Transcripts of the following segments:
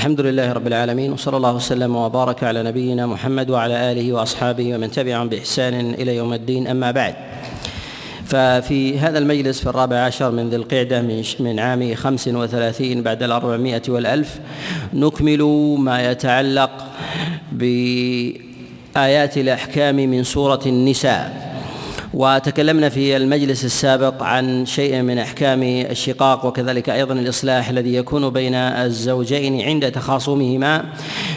الحمد لله رب العالمين وصلى الله وسلم وبارك على نبينا محمد وعلى آله وأصحابه ومن تبعهم بإحسان إلى يوم الدين. أما بعد ففي هذا المجلس في الرابع عشر من ذي القعدة من عام خمس وثلاثين بعد الأربعمائة والألف نكمل ما يتعلق بآيات الأحكام من سورة النساء. وتكلمنا في المجلس السابق عن شيء من إحكام الشقاق وكذلك أيضا الإصلاح الذي يكون بين الزوجين عند تخاصمهما.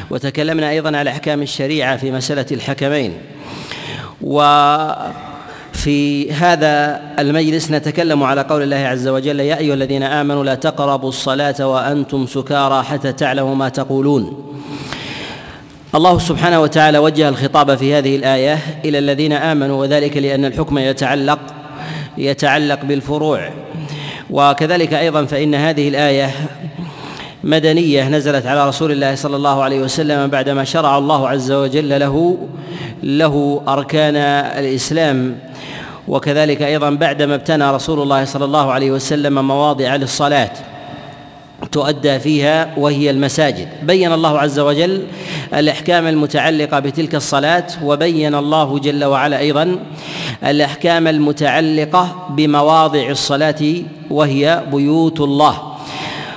وتكلمنا أيضا على أحكام الشريعة في مسألة الحكمين. وفي هذا المجلس نتكلم على قول الله عز وجل يا أيها الذين آمنوا لا تقربوا الصلاة وأنتم سكارى حتى تعلموا ما تقولون. الله سبحانه وتعالى وجه الخطاب في هذه الآية إلى الذين آمنوا وذلك لأن الحكم يتعلق يتعلق بالفروع. وكذلك أيضا فإن هذه الآية مدنية نزلت على رسول الله صلى الله عليه وسلم بعدما شرع الله عز وجل له له أركان الإسلام. وكذلك أيضا بعدما ابتنى رسول الله صلى الله عليه وسلم مواضع للصلاة. تؤدى فيها وهي المساجد. بين الله عز وجل الأحكام المتعلقة بتلك الصلاة وبين الله جل وعلا أيضا الأحكام المتعلقة بمواضع الصلاة وهي بيوت الله.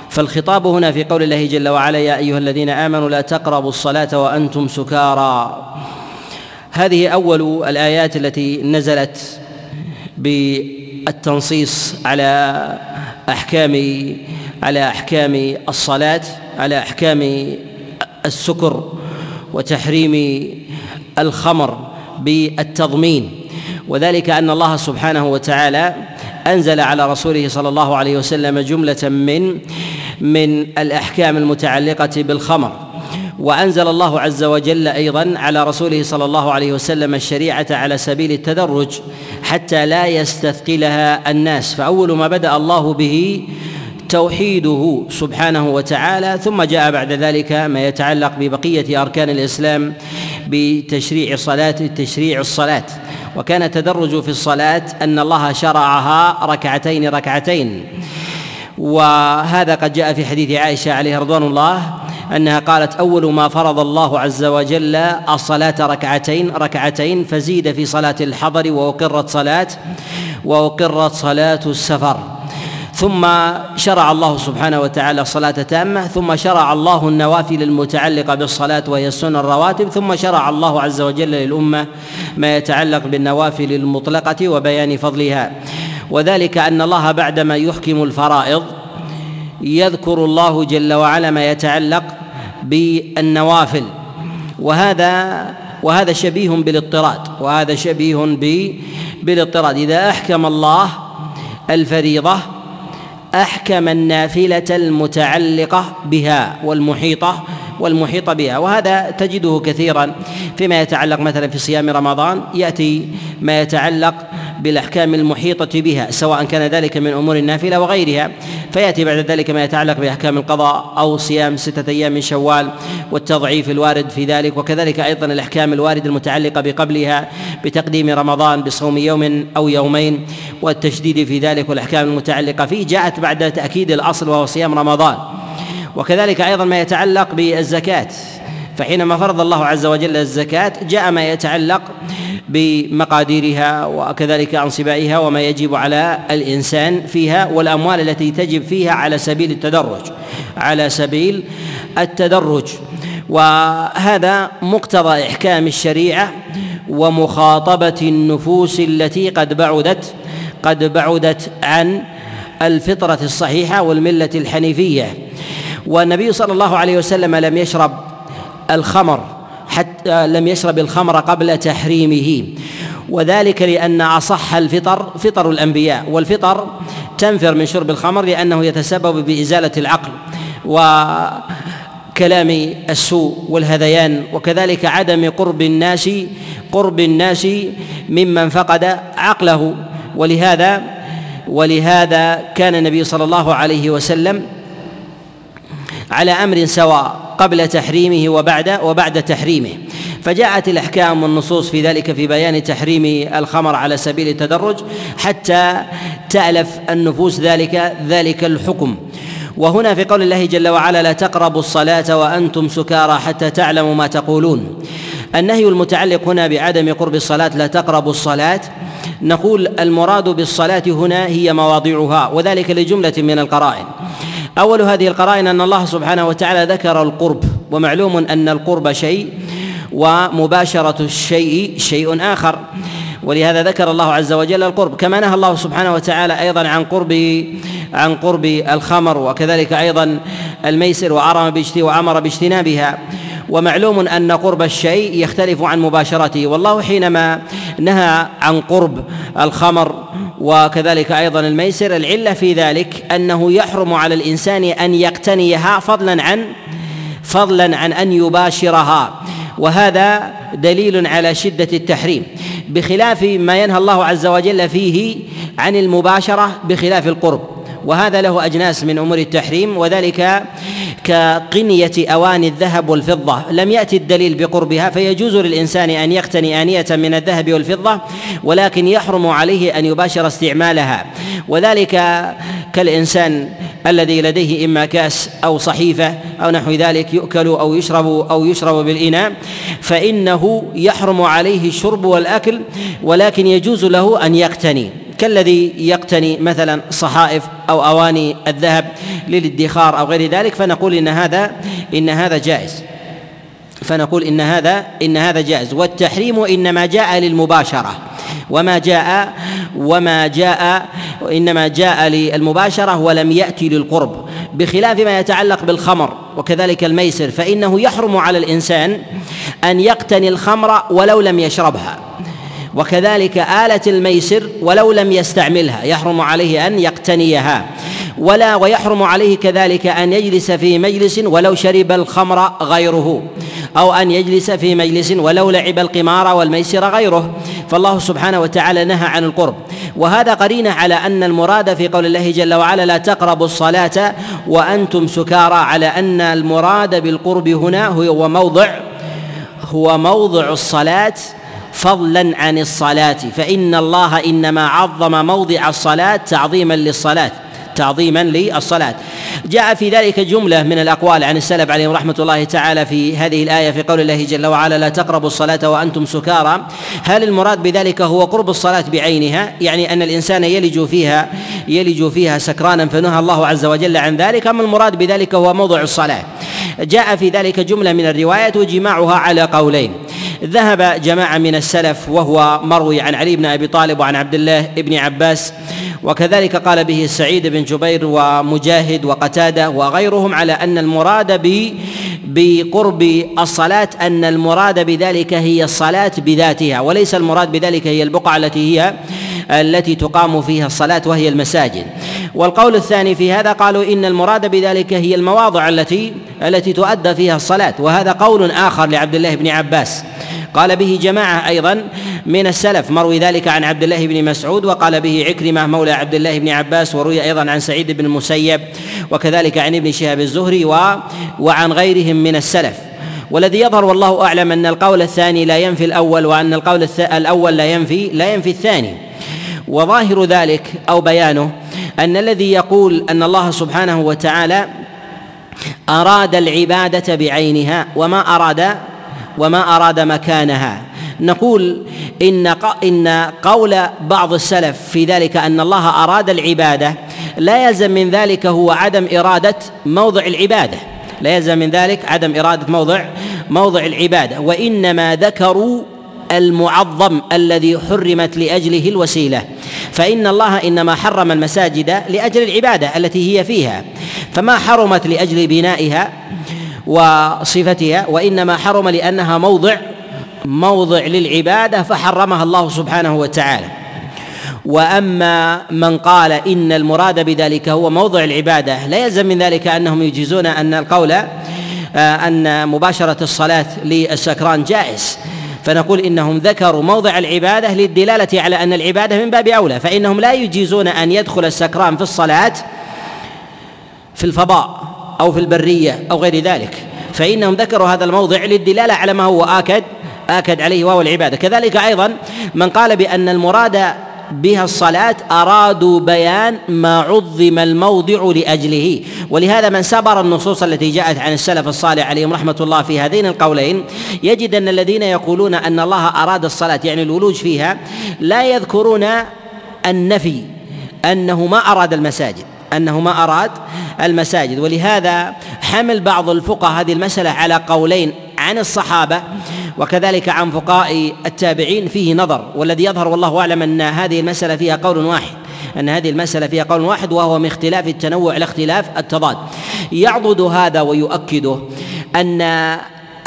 فالخطاب هنا في قول الله جل وعلا يا أيها الذين آمنوا لا تقربوا الصلاة وأنتم سكارى. هذه أول الآيات التي نزلت بالتنصيص على أحكام على أحكام الصلاة على أحكام السكر وتحريم الخمر بالتضمين. وذلك أن الله سبحانه وتعالى أنزل على رسوله صلى الله عليه وسلم جملة من من الأحكام المتعلقة بالخمر. وأنزل الله عز وجل أيضا على رسوله صلى الله عليه وسلم الشريعة على سبيل التدرج حتى لا يستثقلها الناس. فأول ما بدأ الله به توحيده سبحانه وتعالى ثم جاء بعد ذلك ما يتعلق ببقية أركان الإسلام بتشريع صلاة تشريع الصلاة. وكان التدرج في الصلاة أن الله شرعها ركعتين ركعتين. وهذا قد جاء في حديث عائشة عليه رضوان الله أنها قالت أول ما فرض الله عز وجل الصلاة ركعتين ركعتين فزيد في صلاة الحضر وأقرت صلاة وأقرت صلاة السفر. ثم شرع الله سبحانه وتعالى الصلاة تامة ثم شرع الله النوافل المتعلقة بالصلاة وهي السنة الرواتب ثم شرع الله عز وجل للأمة ما يتعلق بالنوافل المطلقة وبيان فضلها. وذلك أن الله بعدما يحكم الفرائض يذكر الله جل وعلا ما يتعلق بالنوافل. وهذا وهذا شبيه بالاضطراد وهذا شبيه بالاضطراد. إذا أحكم الله الفريضة أحكم النافلة المتعلقة بها والمحيطة والمحيطه بها. وهذا تجده كثيرا فيما يتعلق مثلا في صيام رمضان. يأتي ما يتعلق بالأحكام المحيطة بها سواء كان ذلك من أمور النافلة وغيرها. فيأتي بعد ذلك ما يتعلق بأحكام القضاء أو صيام ستة أيام من شوال والتضعيف الوارد في ذلك وكذلك أيضا الأحكام الواردة المتعلقة بقبلها بتقديم رمضان بصوم يوم أو يومين والتشديد في ذلك والأحكام المتعلقة فيه جاءت بعد تأكيد الأصل وهو صيام رمضان. وكذلك أيضا ما يتعلق بالزكاة فحينما فرض الله عز وجل الزكاة جاء ما يتعلق بمقاديرها وكذلك أنصبائها وما يجب على الإنسان فيها والأموال التي تجب فيها على سبيل التدرج على سبيل التدرج. وهذا مقتضى إحكام الشريعة ومخاطبة النفوس التي قد بعدت قد بعدت عن الفطرة الصحيحة والملة الحنيفية. والنبي صلى الله عليه وسلم لم يشرب الخمر. حتى لم يشرب الخمر قبل تحريمه. وذلك لأن أصح الفطر فطر الأنبياء والفطر تنفر من شرب الخمر لأنه يتسبب بإزالة العقل وكلام السوء والهذيان وكذلك عدم قرب الناس قرب الناس ممن فقد عقله. ولهذا ولهذا كان النبي صلى الله عليه وسلم على أمر سواء قبل تحريمه وبعد وبعد تحريمه. فجاءت الأحكام والنصوص في ذلك في بيان تحريم الخمر على سبيل التدرج حتى تألف النفوس ذلك ذلك الحكم. وهنا في قول الله جل وعلا لا تقربوا الصلاة وأنتم سكارى حتى تعلموا ما تقولون. النهي المتعلق هنا بعدم قرب الصلاة لا تقربوا الصلاة. نقول المراد بالصلاة هنا هي مواضعها وذلك لجملة من القرائن. أول هذه القرائن أن الله سبحانه وتعالى ذكر القرب ومعلوم أن القرب شيء ومباشرة الشيء شيء آخر. ولهذا ذكر الله عز وجل القرب. كما نهى الله سبحانه وتعالى أيضا عن قرب عن قرب الخمر وكذلك أيضا الميسر وأمر باجتنابها. ومعلوم أن قرب الشيء يختلف عن مباشرته والله حينما نهى عن قرب الخمر وكذلك أيضا الميسر العلة في ذلك أنه يحرم على الإنسان أن يقتنيها فضلا عن فضلا عن أن يباشرها. وهذا دليل على شدة التحريم. بخلاف ما ينهى الله عز وجل فيه عن المباشرة بخلاف القرب. وهذا له أجناس من أمور التحريم وذلك كقنية اواني الذهب والفضة. لم يأتي الدليل بقربها فيجوز للإنسان أن يقتني آنية من الذهب والفضة ولكن يحرم عليه أن يباشر استعمالها. وذلك كالإنسان الذي لديه إما كأس أو صحيفة أو نحو ذلك يؤكل أو يشرب أو يشرب بالإناء فإنه يحرم عليه الشرب والأكل ولكن يجوز له أن يقتني. كالذي يقتني مثلا صحائف أو أواني الذهب للادخار أو غير ذلك فنقول إن هذا إن هذا جائز. فنقول إن هذا إن هذا جائز. والتحريم إنما جاء للمباشرة. وما جاء وما جاء إنما جاء للمباشرة ولم يأتي للقرب. بخلاف ما يتعلق بالخمر وكذلك الميسر فإنه يحرم على الإنسان أن يقتني الخمر ولو لم يشربها. وكذلك آلة الميسر ولو لم يستعملها يحرم عليه أن يقتنيها. ولا ويحرم عليه كذلك أن يجلس في مجلس ولو شرب الخمر غيره أو أن يجلس في مجلس ولو لعب القمار والميسر غيره. فالله سبحانه وتعالى نهى عن القرب. وهذا قرينة على أن المراد في قول الله جل وعلا لا تقربوا الصلاة وأنتم سكارى على أن المراد بالقرب هنا هو موضع هو موضع الصلاة فضلا عن الصلاة. فإن الله إنما عظم موضع الصلاة تعظيما للصلاة تعظيما للصلاة. جاء في ذلك جملة من الأقوال عن السلف عليهم رحمة الله تعالى في هذه الآية في قول الله جل وعلا لا تقربوا الصلاة وأنتم سكارى هل المراد بذلك هو قرب الصلاة بعينها؟ يعني أن الإنسان يلج فيها يلج فيها سكرانا فنهى الله عز وجل عن ذلك أم المراد بذلك هو موضع الصلاة؟ جاء في ذلك جملة من الروايات وجماعها على قولين. ذهب جماعة من السلف وهو مروي عن علي بن أبي طالب وعن عبد الله بن عباس وكذلك قال به سعيد بن جبير ومجاهد وقتادة وغيرهم على أن المراد ب بقرب الصلاة أن المراد بذلك هي الصلاة بذاتها وليس المراد بذلك هي البقعة التي هي التي تقام فيها الصلاة وهي المساجد. والقول الثاني في هذا قالوا إن المراد بذلك هي المواضع التي التي تؤدى فيها الصلاة وهذا قول آخر لعبد الله بن عباس. قال به جماعة أيضا من السلف مروي ذلك عن عبد الله بن مسعود وقال به عكرمة مولى عبد الله بن عباس وروي أيضا عن سعيد بن المسيب وكذلك عن ابن شهاب الزهري وعن غيرهم من السلف. والذي يظهر والله أعلم أن القول الثاني لا ينفي الأول وأن القول الأول لا ينفي لا ينفي الثاني. وظاهر ذلك أو بيانه أن الذي يقول أن الله سبحانه وتعالى أراد العبادة بعينها وما أراد وما أراد مكانها. نقول إن إن قول بعض السلف في ذلك أن الله أراد العبادة لا يلزم من ذلك هو عدم إرادة موضع العبادة. لا يلزم من ذلك عدم إرادة موضع موضع العبادة. وإنما ذكروا المعظم الذي حرمت لأجله الوسيلة. فإن الله إنما حرم المساجد لأجل العبادة التي هي فيها. فما حرمت لأجل بنائها؟ وصفتها وإنما حرم لأنها موضع موضع للعبادة فحرمها الله سبحانه وتعالى. وأما من قال إن المراد بذلك هو موضع العبادة لا يلزم من ذلك أنهم يجيزون أن القول آه، أن مباشرة الصلاة للسكران جائز. فنقول إنهم ذكروا موضع العبادة للدلالة على أن العبادة من باب أولى فإنهم لا يجيزون أن يدخل السكران في الصلاة في الفضاء. أو في البرية أو غير ذلك. فإنهم ذكروا هذا الموضع للدلالة على ما هو آكد آكد عليه وهو العبادة. كذلك أيضا من قال بأن المراد بها الصلاة أرادوا بيان ما عظم الموضع لأجله. ولهذا من سبر النصوص التي جاءت عن السلف الصالح عليهم رحمة الله في هذين القولين يجد أن الذين يقولون أن الله أراد الصلاة يعني الولوج فيها لا يذكرون النفي أنه ما أراد المساجد. أنه ما أراد المساجد. ولهذا حمل بعض الفقهاء هذه المسألة على قولين عن الصحابة وكذلك عن فقهاء التابعين فيه نظر. والذي يظهر والله أعلم أن هذه المسألة فيها قول واحد. أن هذه المسألة فيها قول واحد وهو من اختلاف التنوع إلى اختلاف التضاد. يعضد هذا ويؤكده أن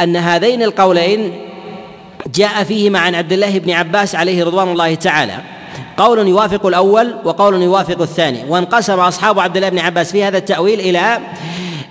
أن هذين القولين جاء فيهما عن عبد الله بن عباس عليه رضوان الله تعالى. قول يوافق الأول وقول يوافق الثاني. وانقسم أصحاب عبد الله بن عباس في هذا التأويل إلى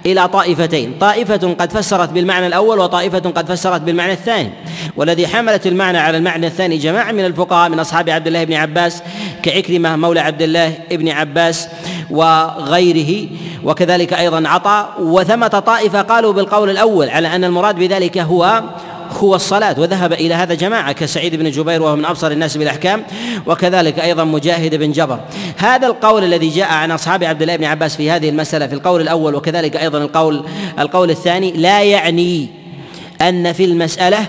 إلى طائفتين. طائفة قد فسرت بالمعنى الأول وطائفة قد فسرت بالمعنى الثاني. والذي حملت المعنى على المعنى الثاني جماعة من الفقهاء من أصحاب عبد الله بن عباس كعكرمة مولى عبد الله بن عباس وغيره وكذلك أيضا عطاء. وثمة طائفة قالوا بالقول الأول على أن المراد بذلك هو هو الصلاة وذهب إلى هذا جماعة كسعيد بن جبير وهو من أبصر الناس بالأحكام وكذلك أيضا مجاهد بن جبر. هذا القول الذي جاء عن أصحاب عبد الله بن عباس في هذه المسألة في القول الأول وكذلك أيضا القول القول الثاني لا يعني أن في المسألة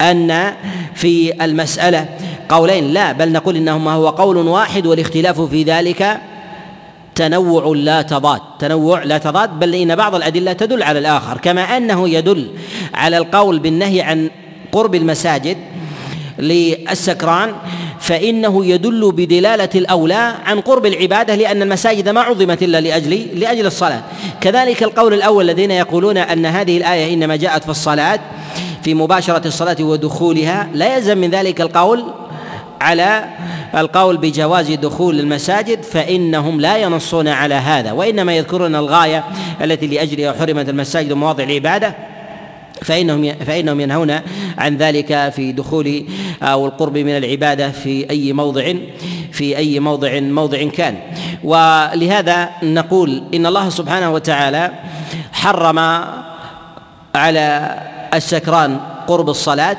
أن في المسألة قولين لا بل نقول إنهما هو قول واحد والاختلاف في ذلك تنوع لا تضاد. تنوع لا تضاد بل إن بعض الأدلة تدل على الآخر. كما أنه يدل على القول بالنهي عن قرب المساجد للسكران فإنه يدل بدلالة الأولى عن قرب العبادة لأن المساجد ما عظمت إلا لأجل لأجل الصلاة. كذلك القول الأول الذين يقولون أن هذه الآية إنما جاءت في الصلاة في مباشرة الصلاة ودخولها لا يلزم من ذلك القول على القول بجواز دخول المساجد فإنهم لا ينصون على هذا وإنما يذكرون الغاية التي لأجلها حرمت المساجد ومواضع العبادة فإنهم فإنهم ينهون عن ذلك في دخول أو القرب من العبادة في أي موضع في أي موضع موضع كان. ولهذا نقول إن الله سبحانه وتعالى حرم على السكران قرب الصلاة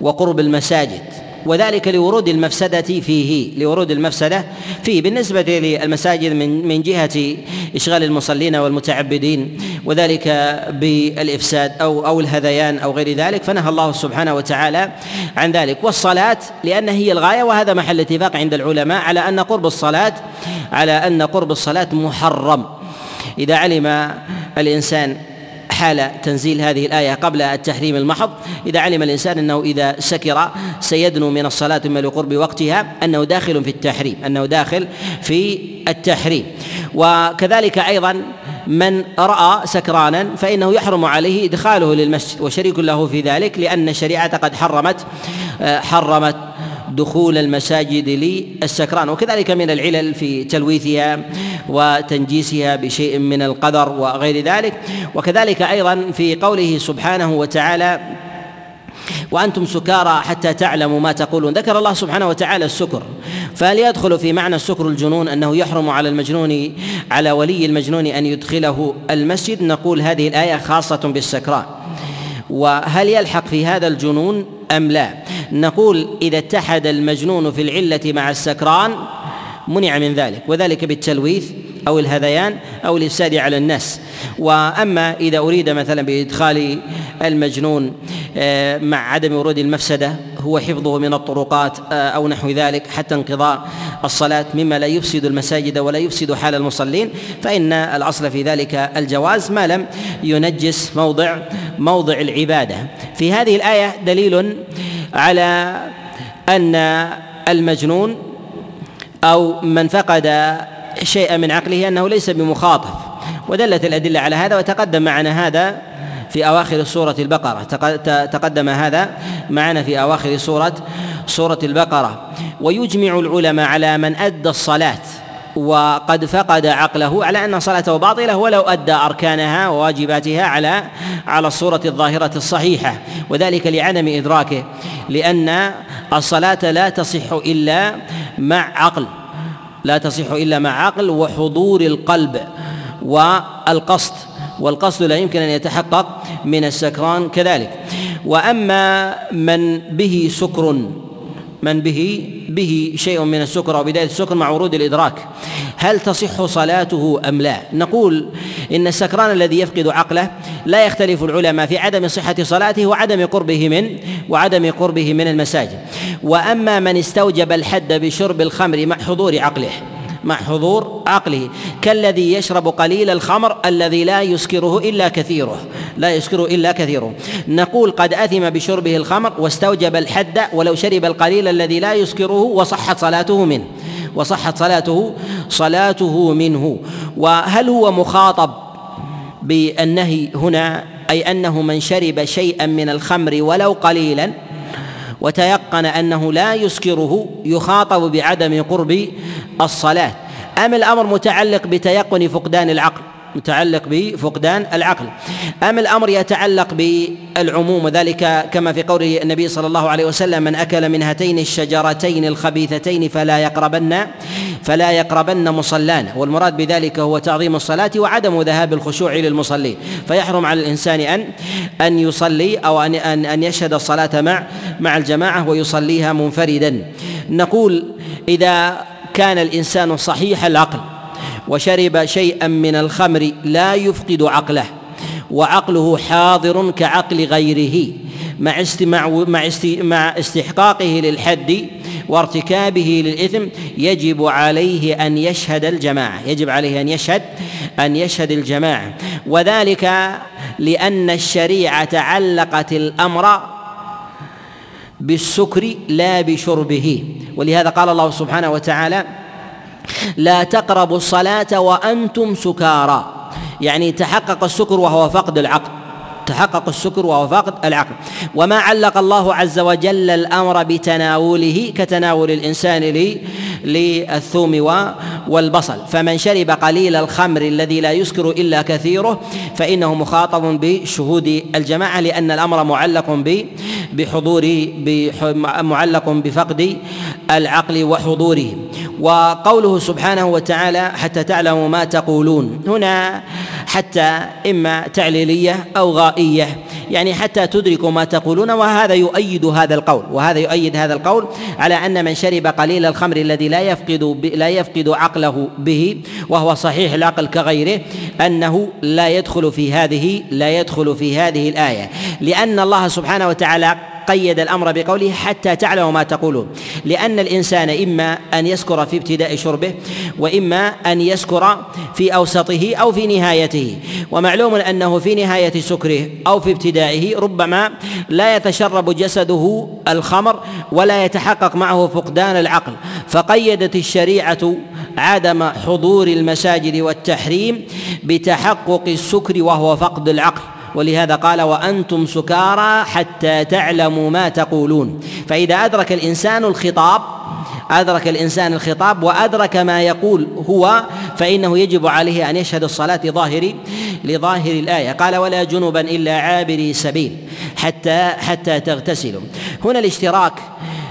وقرب المساجد. وذلك لورود المفسدة فيه لورود المفسدة فيه بالنسبة للمساجد من من جهة إشغال المصلين والمتعبدين وذلك بالإفساد أو أو الهذيان أو غير ذلك فنهى الله سبحانه وتعالى عن ذلك. والصلاة لأن هي الغاية وهذا محل اتفاق عند العلماء على أن قرب الصلاة على أن قرب الصلاة محرم. إذا علم الإنسان حال تنزيل هذه الآية قبل التحريم المحض. إذا علم الإنسان أنه إذا سكر سيدنو من الصلاة ثم لقرب وقتها أنه داخل في التحريم أنه داخل في التحريم. وكذلك أيضا من رأى سكرانا فإنه يحرم عليه إدخاله للمسجد وشريك له في ذلك لأن الشريعة قد حرمت حرمت دخول المساجد للسكران وكذلك من العلل في تلويثها وتنجيسها بشيء من القدر وغير ذلك. وكذلك أيضا في قوله سبحانه وتعالى وأنتم سكارى حتى تعلموا ما تقولون. ذكر الله سبحانه وتعالى السكر. فهل يدخل في معنى السكر الجنون أنه يحرم على المجنون على ولي المجنون أن يدخله المسجد. نقول هذه الآية خاصة بالسكران. وهل يلحق في هذا الجنون أم لا؟ نقول إذا اتحد المجنون في العلة مع السكران منع من ذلك وذلك بالتلويث أو الهذيان أو الإفساد على الناس. وأما إذا أريد مثلا بإدخال المجنون آه، مع عدم ورود المفسدة هو حفظه من الطرقات آه، أو نحو ذلك حتى انقضاء الصلاة مما لا يفسد المساجد ولا يفسد حال المصلين فإن الأصل في ذلك الجواز ما لم ينجس موضع موضع العبادة. في هذه الآية دليل على أن المجنون أو من فقد شيئا من عقله أنه ليس بمخاطب. ودلت الأدلة على هذا وتقدم معنا هذا في أواخر سورة البقرة. تقدم هذا معنا في أواخر سورة سورة البقرة. ويجمع العلماء على من أدى الصلاة. وقد فقد عقله على أن صلاته باطلة ولو أدى أركانها وواجباتها على على الصورة الظاهرة الصحيحة. وذلك لعدم إدراكه لأن الصلاة لا تصح إلا مع عقل لا تصح إلا مع عقل وحضور القلب والقصد والقصد لا يمكن أن يتحقق من السكران كذلك. وأما من به سكر من به به شيء من السكر أو بداية السكر مع ورود الإدراك هل تصح صلاته أم لا؟ نقول إن السكران الذي يفقد عقله لا يختلف العلماء في عدم صحة صلاته وعدم قربه من وعدم قربه من المساجد وأما من استوجب الحد بشرب الخمر مع حضور عقله مع حضور عقله. كالذي يشرب قليل الخمر الذي لا يسكره إلا كثيره. لا يسكره إلا كثيره. نقول قد أثم بشربه الخمر واستوجب الحد ولو شرب القليل الذي لا يسكره وصحت صلاته منه. وصحت صلاته صلاته منه. وهل هو مخاطب بالنهي هنا؟ أي أنه من شرب شيئا من الخمر ولو قليلا؟ وتيقن أنه لا يسكره يخاطب بعدم قرب الصلاة. أم الأمر متعلق بتيقن فقدان العقل؟ متعلق بفقدان العقل. أم الأمر يتعلق بالعموم وذلك كما في قول النبي صلى الله عليه وسلم من أكل من هاتين الشجرتين الخبيثتين فلا يقربن فلا يقربن مصلانا والمراد بذلك هو تعظيم الصلاة وعدم ذهاب الخشوع للمصلين فيحرم على الإنسان أن أن يصلي أو أن أن أن يشهد الصلاة مع مع الجماعة ويصليها منفردا. نقول إذا كان الإنسان صحيح العقل وشرب شيئا من الخمر لا يفقد عقله وعقله حاضر كعقل غيره مع مع مع استحقاقه للحد وارتكابه للإثم يجب عليه أن يشهد الجماعة يجب عليه أن يشهد أن يشهد الجماعة. وذلك لأن الشريعة علقت الأمر بالسكر لا بشربه. ولهذا قال الله سبحانه وتعالى لا تقربوا الصلاة وأنتم سكارى. يعني تحقق السكر وهو فقد العقل. تحقق السكر وهو فقد العقل. وما علق الله عز وجل الأمر بتناوله كتناول الإنسان للثوم والبصل. فمن شرب قليل الخمر الذي لا يسكر إلا كثيره فإنه مخاطب بشهود الجماعة لأن الأمر معلق بحضور معلق بفقد العقل وحضوره. وقوله سبحانه وتعالى حتى تعلموا ما تقولون. هنا حتى إما تعليلية أو غائية يعني حتى تدركوا ما تقولون وهذا يؤيد هذا القول وهذا يؤيد هذا القول على أن من شرب قليل الخمر الذي لا يفقد لا يفقد عقله به وهو صحيح العقل كغيره أنه لا يدخل في هذه لا يدخل في هذه الآية. لأن الله سبحانه وتعالى قيد الأمر بقوله حتى تعلموا ما تقولون. لأن الإنسان إما أن يسكر في ابتداء شربه وإما أن يسكر في أوسطه أو في نهايته. ومعلوم أنه في نهاية سكره أو في ابتدائه ربما لا يتشرب جسده الخمر ولا يتحقق معه فقدان العقل. فقيدت الشريعة عدم حضور المساجد والتحريم بتحقق السكر وهو فقد العقل. ولهذا قال وأنتم سكارى حتى تعلموا ما تقولون. فإذا أدرك الإنسان الخطاب أدرك الإنسان الخطاب وأدرك ما يقول هو فإنه يجب عليه أن يشهد الصلاة لظاهر لظاهر الآية. قال ولا جنبا إلا عابري سبيل حتى حتى تغتسلوا. هنا الاشتراك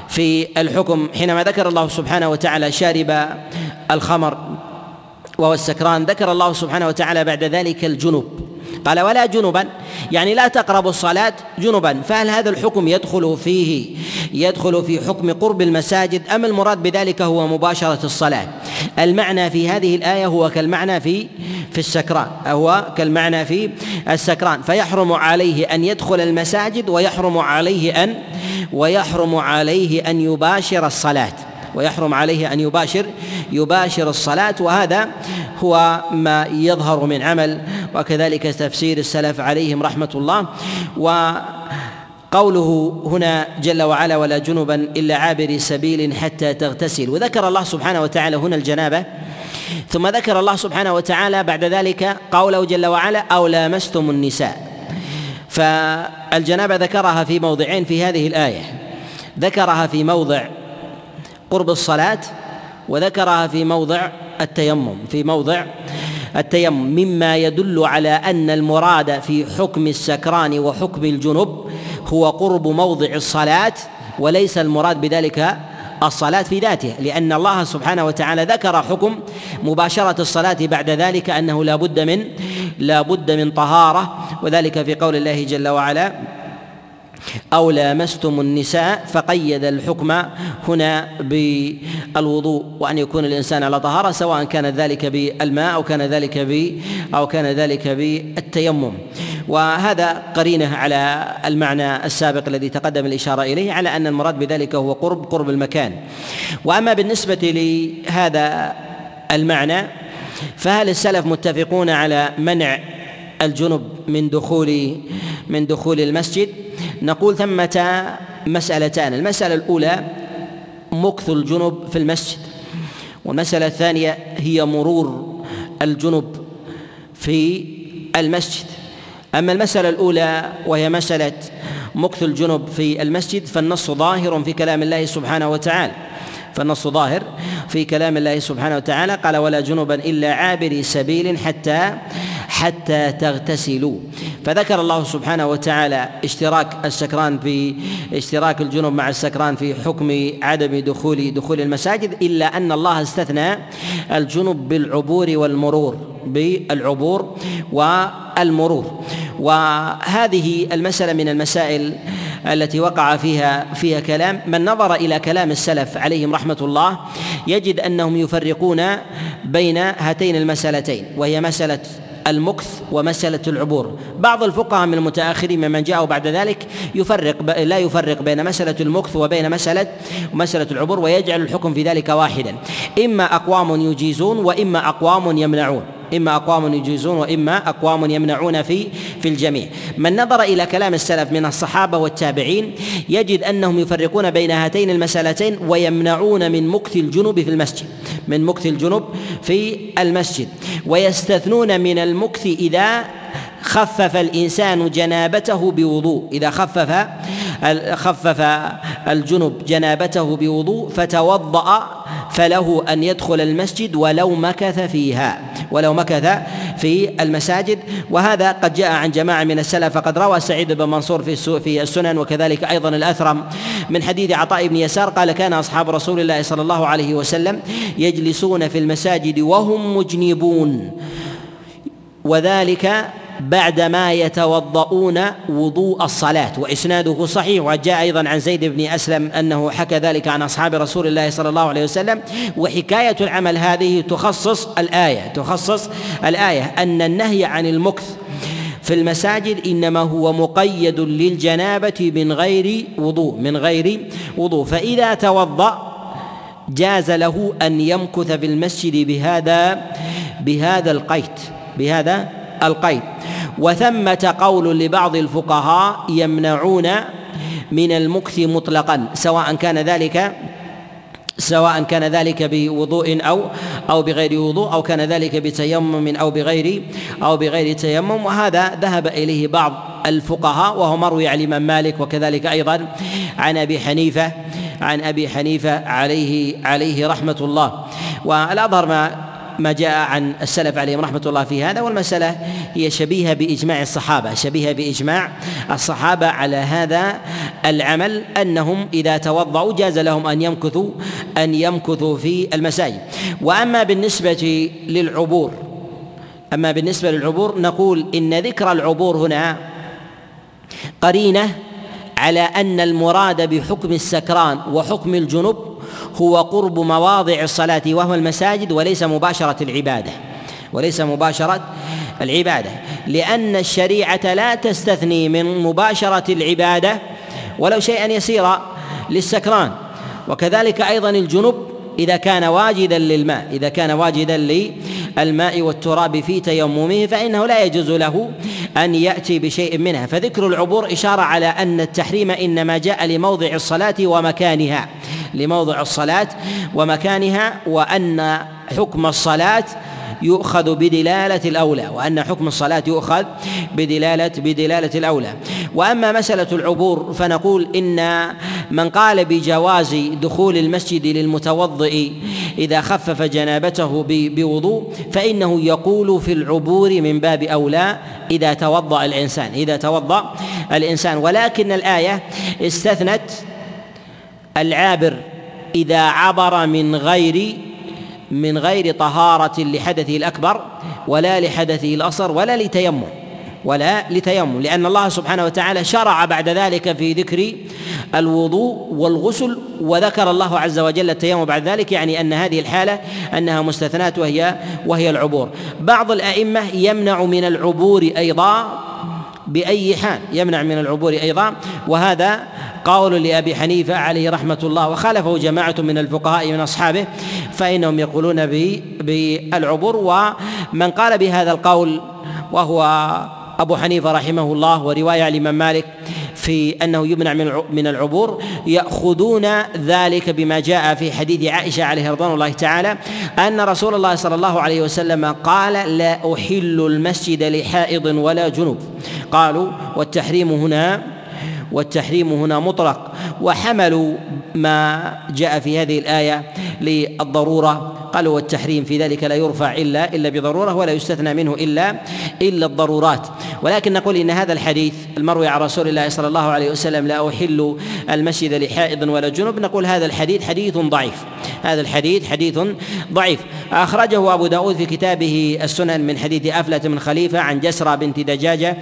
في الحكم حينما ذكر الله سبحانه وتعالى شارب الخمر وهو السكران ذكر الله سبحانه وتعالى بعد ذلك الجنب قال ولا جنبا. يعني لا تقربوا الصلاة جنبا. فهل هذا الحكم يدخل فيه يدخل في حكم قرب المساجد أم المراد بذلك هو مباشرة الصلاة؟ المعنى في هذه الآية هو كالمعنى في في السكران. هو كالمعنى في السكران. فيحرم عليه أن يدخل المساجد ويحرم عليه أن ويحرم عليه أن يباشر الصلاة. ويحرم عليه أن يباشر يباشر الصلاة وهذا هو ما يظهر من عمل. وكذلك تفسير السلف عليهم رحمة الله. و قوله هنا جل وعلا ولا جنبا إلا عابر سبيل حتى تغتسل. وذكر الله سبحانه وتعالى هنا الجنابة. ثم ذكر الله سبحانه وتعالى بعد ذلك قوله جل وعلا أو لامستم النساء. فالجنابة ذكرها في موضعين في هذه الآية. ذكرها في موضع قرب الصلاة وذكرها في موضع التيمم في موضع التيمم. مما يدل على أن المراد في حكم السكران وحكم الجنب هو قرب موضع الصلاة وليس المراد بذلك الصلاة في ذاتها لأن الله سبحانه وتعالى ذكر حكم مباشرة الصلاة بعد ذلك أنه لا بد من لا بد من طهارة وذلك في قول الله جل وعلا أو لامستم النساء فقيد الحكم هنا بالوضوء وأن يكون الإنسان على طهارة سواء كان ذلك بالماء أو كان ذلك ب أو كان ذلك بالتيمم. وهذا قرينة على المعنى السابق الذي تقدم الإشارة إليه على أن المراد بذلك هو قرب قرب المكان. وأما بالنسبة لهذا المعنى فهل السلف متفقون على منع الجنب من دخول من دخول المسجد؟ نقول ثمة مسألتان. المسألة الأولى مكث الجنب في المسجد. والمسألة الثانية هي مرور الجنب في المسجد. أما المسألة الأولى وهي مسألة مكث الجنب في المسجد فالنص ظاهر في كلام الله سبحانه وتعالى. فالنص ظاهر في كلام الله سبحانه وتعالى. قال ولا جنبا إلا عابري سبيل حتى حتى تغتسلوا. فذكر الله سبحانه وتعالى اشتراك السكران في اشتراك الجنوب مع السكران في حكم عدم دخول دخول المساجد إلا أن الله استثنى الجنوب بالعبور والمرور بالعبور والمرور. وهذه المسألة من المسائل التي وقع فيها فيها كلام. من نظر إلى كلام السلف عليهم رحمة الله يجد أنهم يفرقون بين هاتين المسألتين وهي مسألة المكث ومسألة العبور. بعض الفقهاء من المتأخرين ممن جاءوا بعد ذلك يفرق لا يفرق بين مسألة المكث وبين مسألة مسألة العبور ويجعل الحكم في ذلك واحدا. إما أقوام يجيزون وإما أقوام يمنعون. إما أقوام يجيزون وإما أقوام يمنعون في في الجميع. من نظر إلى كلام السلف من الصحابة والتابعين يجد أنهم يفرقون بين هاتين المسألتين ويمنعون من مكث الجنوب في المسجد من مكث الجنوب في المسجد ويستثنون من المكث إذا خفف الإنسان جنابته بوضوء. إذا خفف خفف الجنب جنابته بوضوء فتوضأ فله أن يدخل المسجد ولو مكث فيها. ولو مكث في المساجد. وهذا قد جاء عن جماعة من السلف فقد روى سعيد بن منصور في في السنن وكذلك أيضا الأثرم من حديث عطاء بن يسار قال كان أصحاب رسول الله صلى الله عليه وسلم يجلسون في المساجد وهم مجنبون وذلك بعدما يتوضؤون وضوء الصلاة وإسناده صحيح وجاء أيضا عن زيد بن أسلم أنه حكى ذلك عن أصحاب رسول الله صلى الله عليه وسلم. وحكاية العمل هذه تخصص الآية تخصص الآية أن النهي عن المكث في المساجد إنما هو مقيد للجنابة من غير وضوء من غير وضوء. فإذا توضأ جاز له أن يمكث في المسجد بهذا بهذا القيد بهذا القيد. وثمة قول لبعض الفقهاء يمنعون من المكث مطلقا سواء كان ذلك سواء كان ذلك بوضوء أو أو بغير وضوء أو كان ذلك بتيمم أو بغير أو بغير تيمم. وهذا ذهب إليه بعض الفقهاء وهو مروي عن الإمام مالك وكذلك أيضا عن أبي حنيفه عن أبي حنيفة عليه عليه رحمة الله. والأظهر ما ما جاء عن السلف عليهم رحمة الله في هذا والمسألة هي شبيهة بإجماع الصحابة شبيهة بإجماع الصحابة على هذا العمل أنهم إذا توضؤوا جاز لهم أن يمكثوا أن يمكثوا في المساجد. وأما بالنسبة للعبور أما بالنسبة للعبور نقول إن ذكر العبور هنا قرينة على أن المراد بحكم السكران وحكم الجنب هو قرب مواضع الصلاة وهو المساجد وليس مباشرة العبادة وليس مباشرة العبادة لأن الشريعة لا تستثني من مباشرة العبادة ولو شيئا يسيرا للسكران. وكذلك أيضا الجنب إذا كان واجدا للماء إذا كان واجدا للماء والتراب في تيممه فإنه لا يجوز له أن يأتي بشيء منها. فذكر العبور إشارة على أن التحريم إنما جاء لموضع الصلاة ومكانها. لموضع الصلاة ومكانها وأن حكم الصلاة يؤخذ بدلالة الأولى وأن حكم الصلاة يؤخذ بدلالة بدلالة الأولى. وأما مسألة العبور فنقول إن من قال بجواز دخول المسجد للمتوضئ إذا خفف جنابته بوضوء فإنه يقول في العبور من باب أولى إذا توضأ الإنسان إذا توضأ الإنسان. ولكن الآية استثنت العابر إذا عبر من غير من غير طهارة لحدثه الأكبر ولا لحدثه الأصغر ولا لتيمم ولا لتيمم لأن الله سبحانه وتعالى شرع بعد ذلك في ذكر الوضوء والغسل وذكر الله عز وجل التيمم بعد ذلك يعني أن هذه الحالة أنها مستثنات وهي وهي العبور. بعض الأئمة يمنع من العبور أيضا بأي حال يمنع من العبور أيضا. وهذا قول لأبي حنيفة عليه رحمة الله وخالفه جماعة من الفقهاء من أصحابه فإنهم يقولون بالعبور. ومن قال بهذا القول وهو أبو حنيفة رحمه الله ورواية الإمام مالك في أنه يمنع من العبور يأخذون ذلك بما جاء في حديث عائشة عليه رضوان الله تعالى أن رسول الله صلى الله عليه وسلم قال لا أحل المسجد لحائض ولا جنوب. قالوا والتحريم هنا والتحريم هنا مطلق. وحملوا ما جاء في هذه الآية للضرورة. قالوا والتحريم في ذلك لا يرفع إلا إلا بضرورة ولا يستثنى منه إلا إلا الضرورات. ولكن نقول إن هذا الحديث المروي عن رسول الله صلى الله عليه وسلم لا أحل المسجد لحائض ولا جنب نقول هذا الحديث حديث ضعيف. هذا الحديث حديث ضعيف. أخرجه أبو داود في كتابه السنن من حديث أفلة بن خليفة عن جسرة بنت دجاجة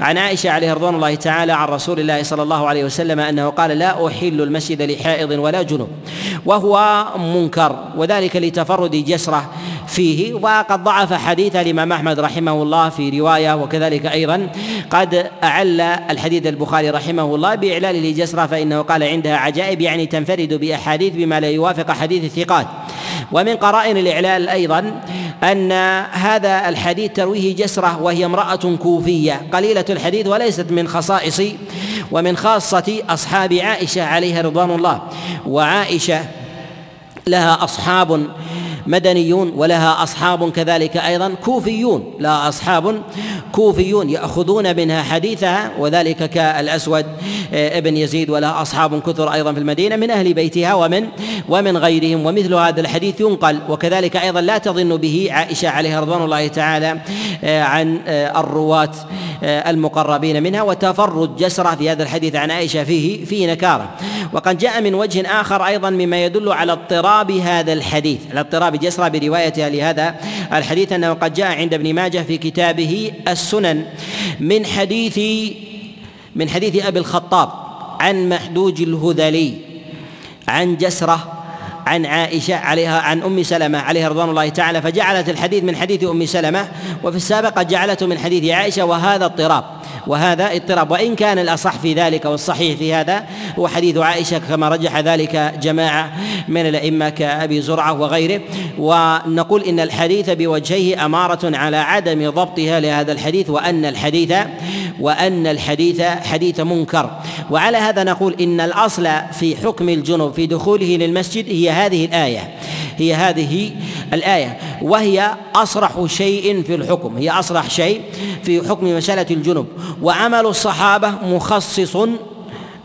عن عائشة عليه رضوان الله تعالى عن رسول الله صلى الله عليه وسلم أنه قال لا أحل المسجد لحائض ولا جنب وهو منكر وذلك لتفرد جسرة فيه وقد ضعف حديث الإمام أحمد رحمه الله في رواية وكذلك أيضا قد أعل الحديث البخاري رحمه الله بإعلال لجسرة فإنه قال عندها عجائب يعني تنفرد بأحاديث بما لا يوافق حديث الثقات. ومن قرائن الإعلال أيضا أن هذا الحديث ترويه جسرة وهي امرأة كوفية. قليلة الحديث وليست من خصائص ومن خاصة أصحاب عائشة عليها رضوان الله. وعائشة لها أصحاب مدنيون ولها أصحاب كذلك أيضا كوفيون لها أصحاب كوفيون يأخذون منها حديثها وذلك كالأسود آه، ابن يزيد ولها أصحاب كثر أيضا في المدينة من أهل بيتها ومن ومن غيرهم ومثل هذا الحديث ينقل وكذلك أيضا لا تظن به عائشة عليها رضوان الله تعالى آه، عن آه، الرواة المقربين منها وتفرد جسرة في هذا الحديث عن عائشة فيه فيه نكارة. وقد جاء من وجه آخر أيضا مما يدل على اضطراب هذا الحديث على اضطراب جسرة بروايتها لهذا الحديث أنه قد جاء عند ابن ماجه في كتابه السنن من حديث من حديث أبي الخطاب عن محدوج الهذلي عن جسرة عن عائشة عليها عن أم سلمة عليها رضوان الله تعالى فجعلت الحديث من حديث أم سلمة وفي السابق جعلته من حديث عائشة وهذا اضطراب. وهذا اضطراب. وإن كان الأصح في ذلك والصحيح في هذا هو حديث عائشة كما رجح ذلك جماعة من الأئمة كأبي زرعة وغيره. ونقول إن الحديث بوجهيه أمارة على عدم ضبطها لهذا الحديث وأن الحديث وأن الحديث حديث منكر. وعلى هذا نقول إن الأصل في حكم الجنوب في دخوله للمسجد هي هذه الآية. هي هذه الآية وهي أصرح شيء في الحكم هي أصرح شيء في حكم مسألة الجنوب. وعمل الصحابة مخصص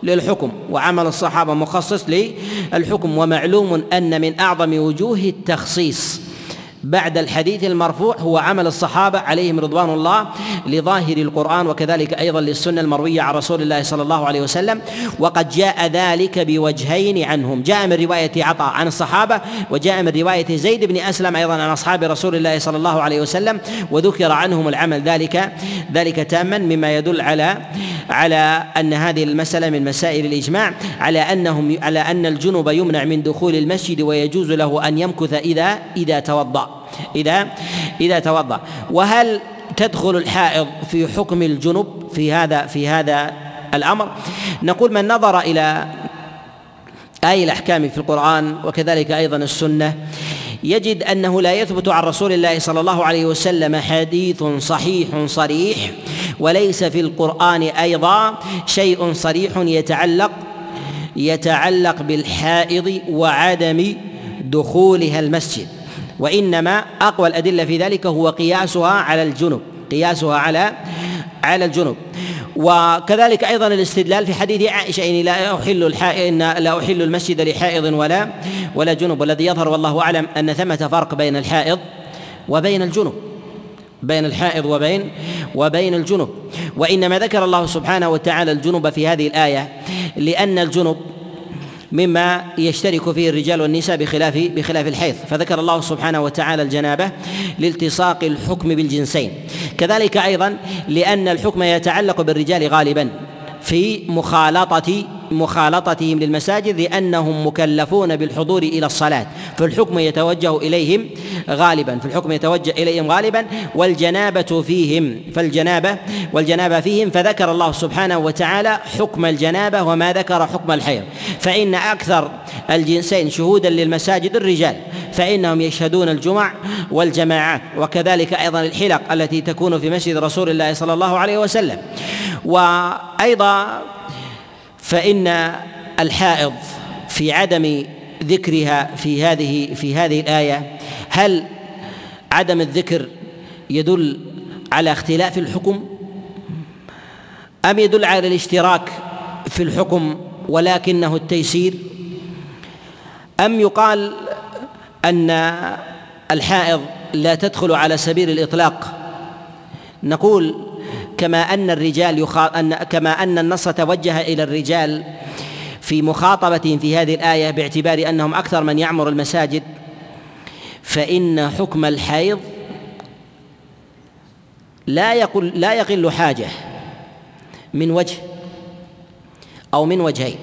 للحكم وعمل الصحابة مخصص للحكم. ومعلوم أن من أعظم وجوه التخصيص. بعد الحديث المرفوع هو عمل الصحابة عليهم رضوان الله لظاهر القرآن وكذلك أيضا للسنة المروية عن رسول الله صلى الله عليه وسلم وقد جاء ذلك بوجهين عنهم. جاء من رواية عطاء عن الصحابة وجاء من رواية زيد بن أسلم أيضا عن أصحاب رسول الله صلى الله عليه وسلم وذكر عنهم العمل ذلك ذلك تاما مما يدل على على أن هذه المسألة من مسائل الإجماع على أنهم على أن الجنب يمنع من دخول المسجد ويجوز له أن يمكث إذا إذا توضأ. إذا إذا توضأ. وهل تدخل الحائض في حكم الجنب في هذا في هذا الأمر؟ نقول من نظر إلى آي الأحكام في القرآن وكذلك أيضا السنة يجد أنه لا يثبت عن رسول الله صلى الله عليه وسلم حديث صحيح صريح وليس في القرآن أيضا شيء صريح يتعلق يتعلق بالحائض وعدم دخولها المسجد. وإنما أقوى الأدلة في ذلك هو قياسها على الجنب قياسها على على الجنب وكذلك أيضا الاستدلال في حديث عائشة إني لا أحل إن لا أحل المسجد لحائض ولا ولا جنب والذي يظهر والله أعلم أن ثمة فرق بين الحائض وبين الجنب بين الحائض وبين وبين الجنب وإنما ذكر الله سبحانه وتعالى الجنب في هذه الآية لأن الجنب مما يشترك فيه الرجال والنساء بخلاف بخلاف الحيض. فذكر الله سبحانه وتعالى الجنابة لالتصاق الحكم بالجنسين. كذلك أيضا لأن الحكم يتعلق بالرجال غالبا في مخالطة مخالطتهم للمساجد لأنهم مكلفون بالحضور إلى الصلاة فالحكم يتوجه إليهم غالبا فالحكم يتوجه إليهم غالبا والجنابة فيهم فالجنابة والجنابة فيهم فذكر الله سبحانه وتعالى حكم الجنابة وما ذكر حكم الحيض. فإن أكثر الجنسين شهودا للمساجد الرجال فإنهم يشهدون الجمع والجماعات وكذلك أيضا الحلق التي تكون في مسجد رسول الله صلى الله عليه وسلم. وأيضا فإن الحائض في عدم ذكرها في هذه في هذه الآية هل عدم الذكر يدل على اختلاف الحكم؟ أم يدل على الاشتراك في الحكم ولكنه التيسير؟ أم يقال أن الحائض لا تدخل على سبيل الإطلاق؟ نقول كما أن الرجال يخا... أن كما أن النص توجه إلى الرجال في مخاطبتهم في هذه الآية باعتبار أنهم أكثر من يعمر المساجد فإن حكم الحيض لا يقل لا يقل حاجة من وجه أو من وجهين.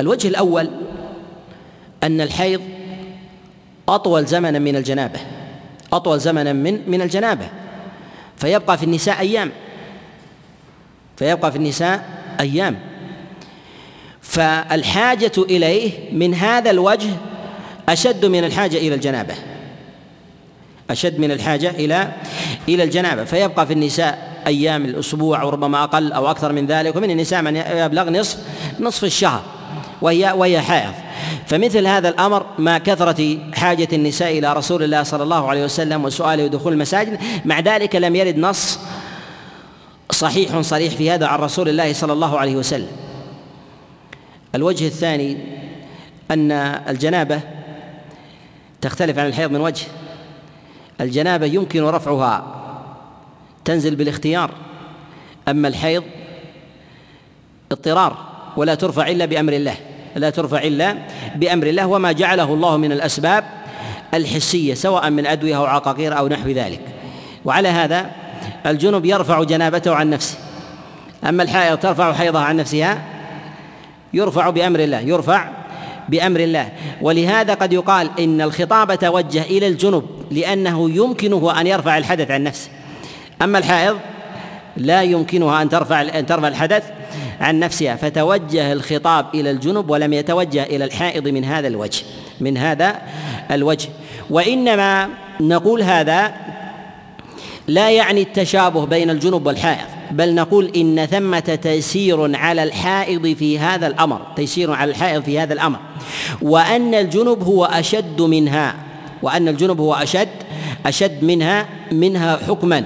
الوجه الأول أن الحيض أطول زمنا من الجنابة أطول زمنا من من الجنابة. فيبقى في النساء أيام. فيبقى في النساء أيام. فالحاجة إليه من هذا الوجه أشد من الحاجة إلى الجنابة. أشد من الحاجة إلى إلى الجنابة. فيبقى في النساء أيام الأسبوع وربما أقل أو أكثر من ذلك. ومن النساء من يبلغ نصف نصف الشهر. وهي وهي حائض. فمثل هذا الأمر مع كثرة حاجة النساء إلى رسول الله صلى الله عليه وسلم وسؤاله دخول المساجد. مع ذلك لم يرد نص صحيح صريح في هذا عن رسول الله صلى الله عليه وسلم. الوجه الثاني أن الجنابة تختلف عن الحيض من وجه. الجنابة يمكن رفعها تنزل بالاختيار أما الحيض اضطرار ولا ترفع إلا بأمر الله. لا ترفع إلا بأمر الله وما جعله الله من الأسباب الحسية سواء من أدوية أو عقاقير أو نحو ذلك. وعلى هذا الجنب يرفع جنابته عن نفسه. أما الحائض ترفع حيضها عن نفسها يرفع بأمر الله يرفع بأمر الله. ولهذا قد يقال إن الخطاب توجه إلى الجنب لأنه يمكنه أن يرفع الحدث عن نفسه. أما الحائض لا يمكنها أن ترفع أن ترفع الحدث عن نفسها. فتوجه الخطاب إلى الجنب ولم يتوجه إلى الحائض من هذا الوجه من هذا الوجه. وإنما نقول هذا لا يعني التشابه بين الجنب والحائض بل نقول إن ثمة تيسير على الحائض في هذا الأمر تيسير على الحائض في هذا الأمر. وأن الجنب هو أشد منها وأن الجنب هو أشد أشد منها منها حكما.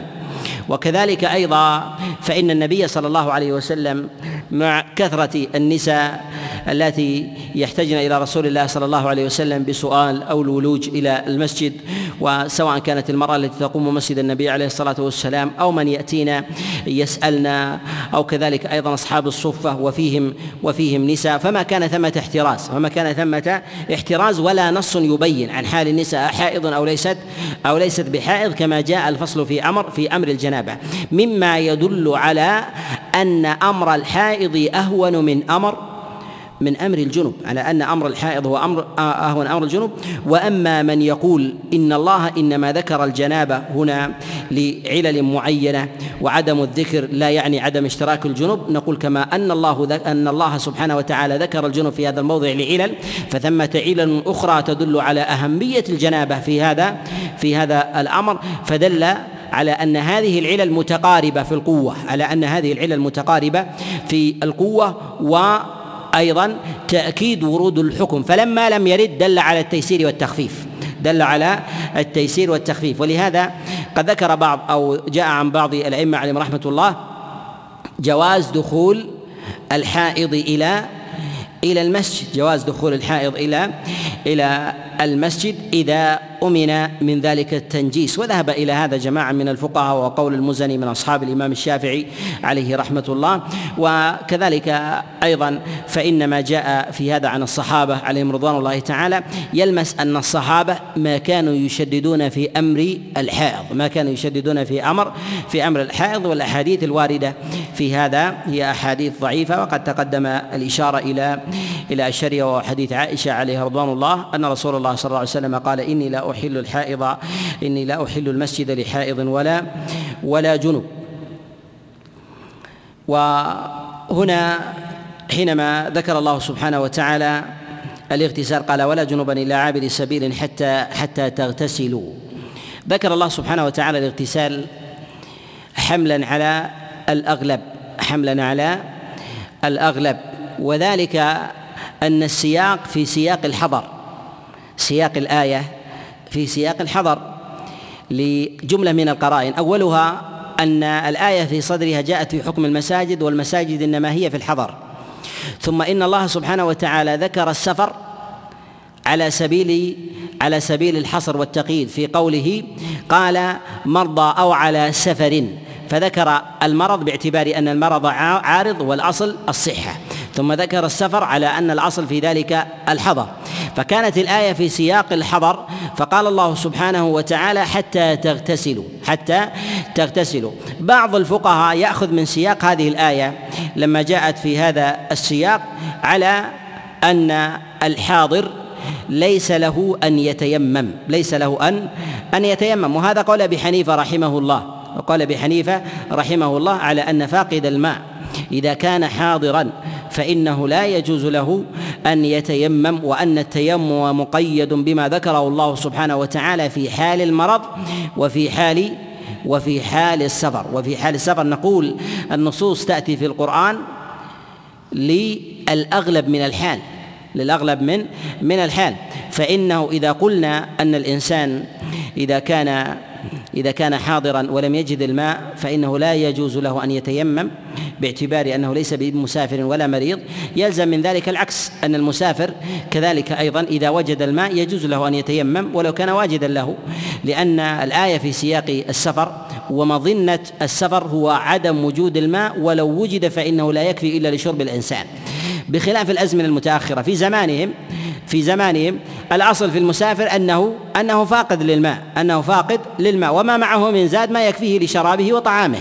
وكذلك أيضا فإن النبي صلى الله عليه وسلم مع كثرة النساء التي يحتجن إلى رسول الله صلى الله عليه وسلم بسؤال أو الولوج إلى المسجد وسواء كانت المرأة التي تقوم مسجد النبي عليه الصلاة والسلام أو من ياتينا يسالنا أو كذلك أيضا أصحاب الصفة وفيهم وفيهم نساء فما كان ثمة احتراز فما كان ثمة احتراز ولا نص يبين عن حال النساء حائض أو ليست أو ليست بحائض كما جاء الفصل في أمر في أمر الجنابه مما يدل على أن أمر الحائض أهون من أمر من أمر الجنب على أن أمر الحائض هو أمر أهون أمر الجنب وأما من يقول إن الله إنما ذكر الجنابة هنا لعلل معينة وعدم الذكر لا يعني عدم اشتراك الجنب نقول كما أن الله أن الله سبحانه وتعالى ذكر الجنب في هذا الموضع لعلل. فثمة علل أخرى تدل على أهمية الجنابة في هذا في هذا الأمر. فدل على أن هذه العلل متقاربة في القوة على أن هذه العلل متقاربة في القوة و أيضا تأكيد ورود الحكم. فلما لم يرد دل على التيسير والتخفيف دل على التيسير والتخفيف. ولهذا قد ذكر بعض أو جاء عن بعض الأئمة عليهم رحمة الله جواز دخول الحائض إلى إلى المسجد. جواز دخول الحائض إلى إلى المسجد إذا أمن من ذلك التنجيس. وذهب إلى هذا جماعة من الفقهاء وقول المزني من أصحاب الإمام الشافعي عليه رحمة الله. وكذلك أيضا فإن ما جاء في هذا عن الصحابة عليهم رضوان الله تعالى يلمس أن الصحابة ما كانوا يشددون في أمر الحائض ما كانوا يشددون في أمر في أمر الحائض. والأحاديث الواردة في هذا هي أحاديث ضعيفة وقد تقدم الإشارة إلى إلى الشريعة وحديث عائشة عليها رضوان الله أن رسول الله صلى الله عليه وسلم قال إني لا أحل الحائض إني لا أحل المسجد لحائض ولا ولا جنب. وهنا حينما ذكر الله سبحانه وتعالى الاغتسال قال ولا جنبا الا عابر سبيل حتى حتى تغتسلوا. ذكر الله سبحانه وتعالى الاغتسال حملا على الأغلب حملا على الأغلب. وذلك أن السياق في سياق الحضر. سياق الآية في سياق الحضر لجملة من القرائن. أولها أن الآية في صدرها جاءت في حكم المساجد والمساجد إنما هي في الحضر. ثم إن الله سبحانه وتعالى ذكر السفر على سبيل على سبيل الحصر والتقييد. في قوله قال مرضى أو على سفر. فذكر المرض باعتبار أن المرض عارض والأصل الصحة. ثم ذكر السفر على أن الأصل في ذلك الحظر فكانت الآية في سياق الحظر فقال الله سبحانه وتعالى حتى تغتسلوا حتى تغتسلوا. بعض الفقهاء يأخذ من سياق هذه الآية لما جاءت في هذا السياق على أن الحاضر ليس له أن يتيمم ليس له أن أن يتيمم. وهذا قول أبي حنيفة رحمه الله وقال أبي حنيفة رحمه الله على أن فاقد الماء إذا كان حاضرا. فإنه لا يجوز له أن يتيمم وأن التيمم مقيد بما ذكره الله سبحانه وتعالى في حال المرض وفي حال وفي حال السفر. وفي حال السفر نقول النصوص تأتي في القرآن للأغلب من الحال للأغلب من من الحال. فإنه إذا قلنا أن الإنسان إذا كان إذا كان حاضرا ولم يجد الماء فإنه لا يجوز له أن يتيمم باعتبار أنه ليس بمسافر ولا مريض. يلزم من ذلك العكس أن المسافر كذلك أيضا إذا وجد الماء يجوز له أن يتيمم ولو كان واجدا له لأن الآية في سياق السفر ومظنة السفر هو عدم وجود الماء ولو وجد فإنه لا يكفي إلا لشرب الإنسان. بخلاف الأزمنة المتأخرة. في زمانهم في زمانهم الأصل في المسافر أنه أنه فاقد للماء أنه فاقد للماء وما معه من زاد ما يكفيه لشرابه وطعامه.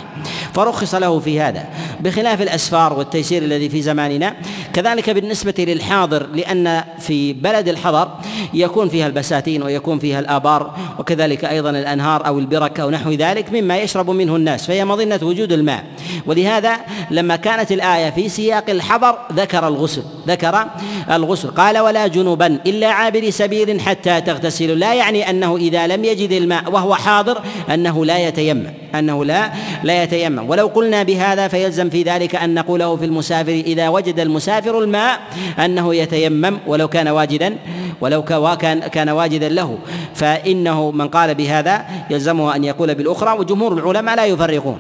فرخص له في هذا بخلاف الأسفار والتيسير الذي في زماننا. كذلك بالنسبة للحاضر لأن في بلد الحضر يكون فيها البساتين ويكون فيها الآبار وكذلك أيضا الأنهار أو البرك أو نحو ذلك مما يشرب منه الناس فهي مظنة وجود الماء. ولهذا لما كانت الآية في سياق الحضر ذكر الغسل ذكر الغسل. قال ولا جنوبا إلا عابر سبيل حتى تغتسلوا لا يعني أنه إذا لم يجد الماء وهو حاضر أنه لا يتيمم أنه لا لا يتيمم. ولو قلنا بهذا فيلزم في ذلك أن نقوله في المسافر إذا وجد المسافر الماء أنه يتيمم ولو كان واجدا ولو كان كان واجدا له. فإنه من قال بهذا يلزمه أن يقول بالأخرى وجمهور العلماء لا يفرقون.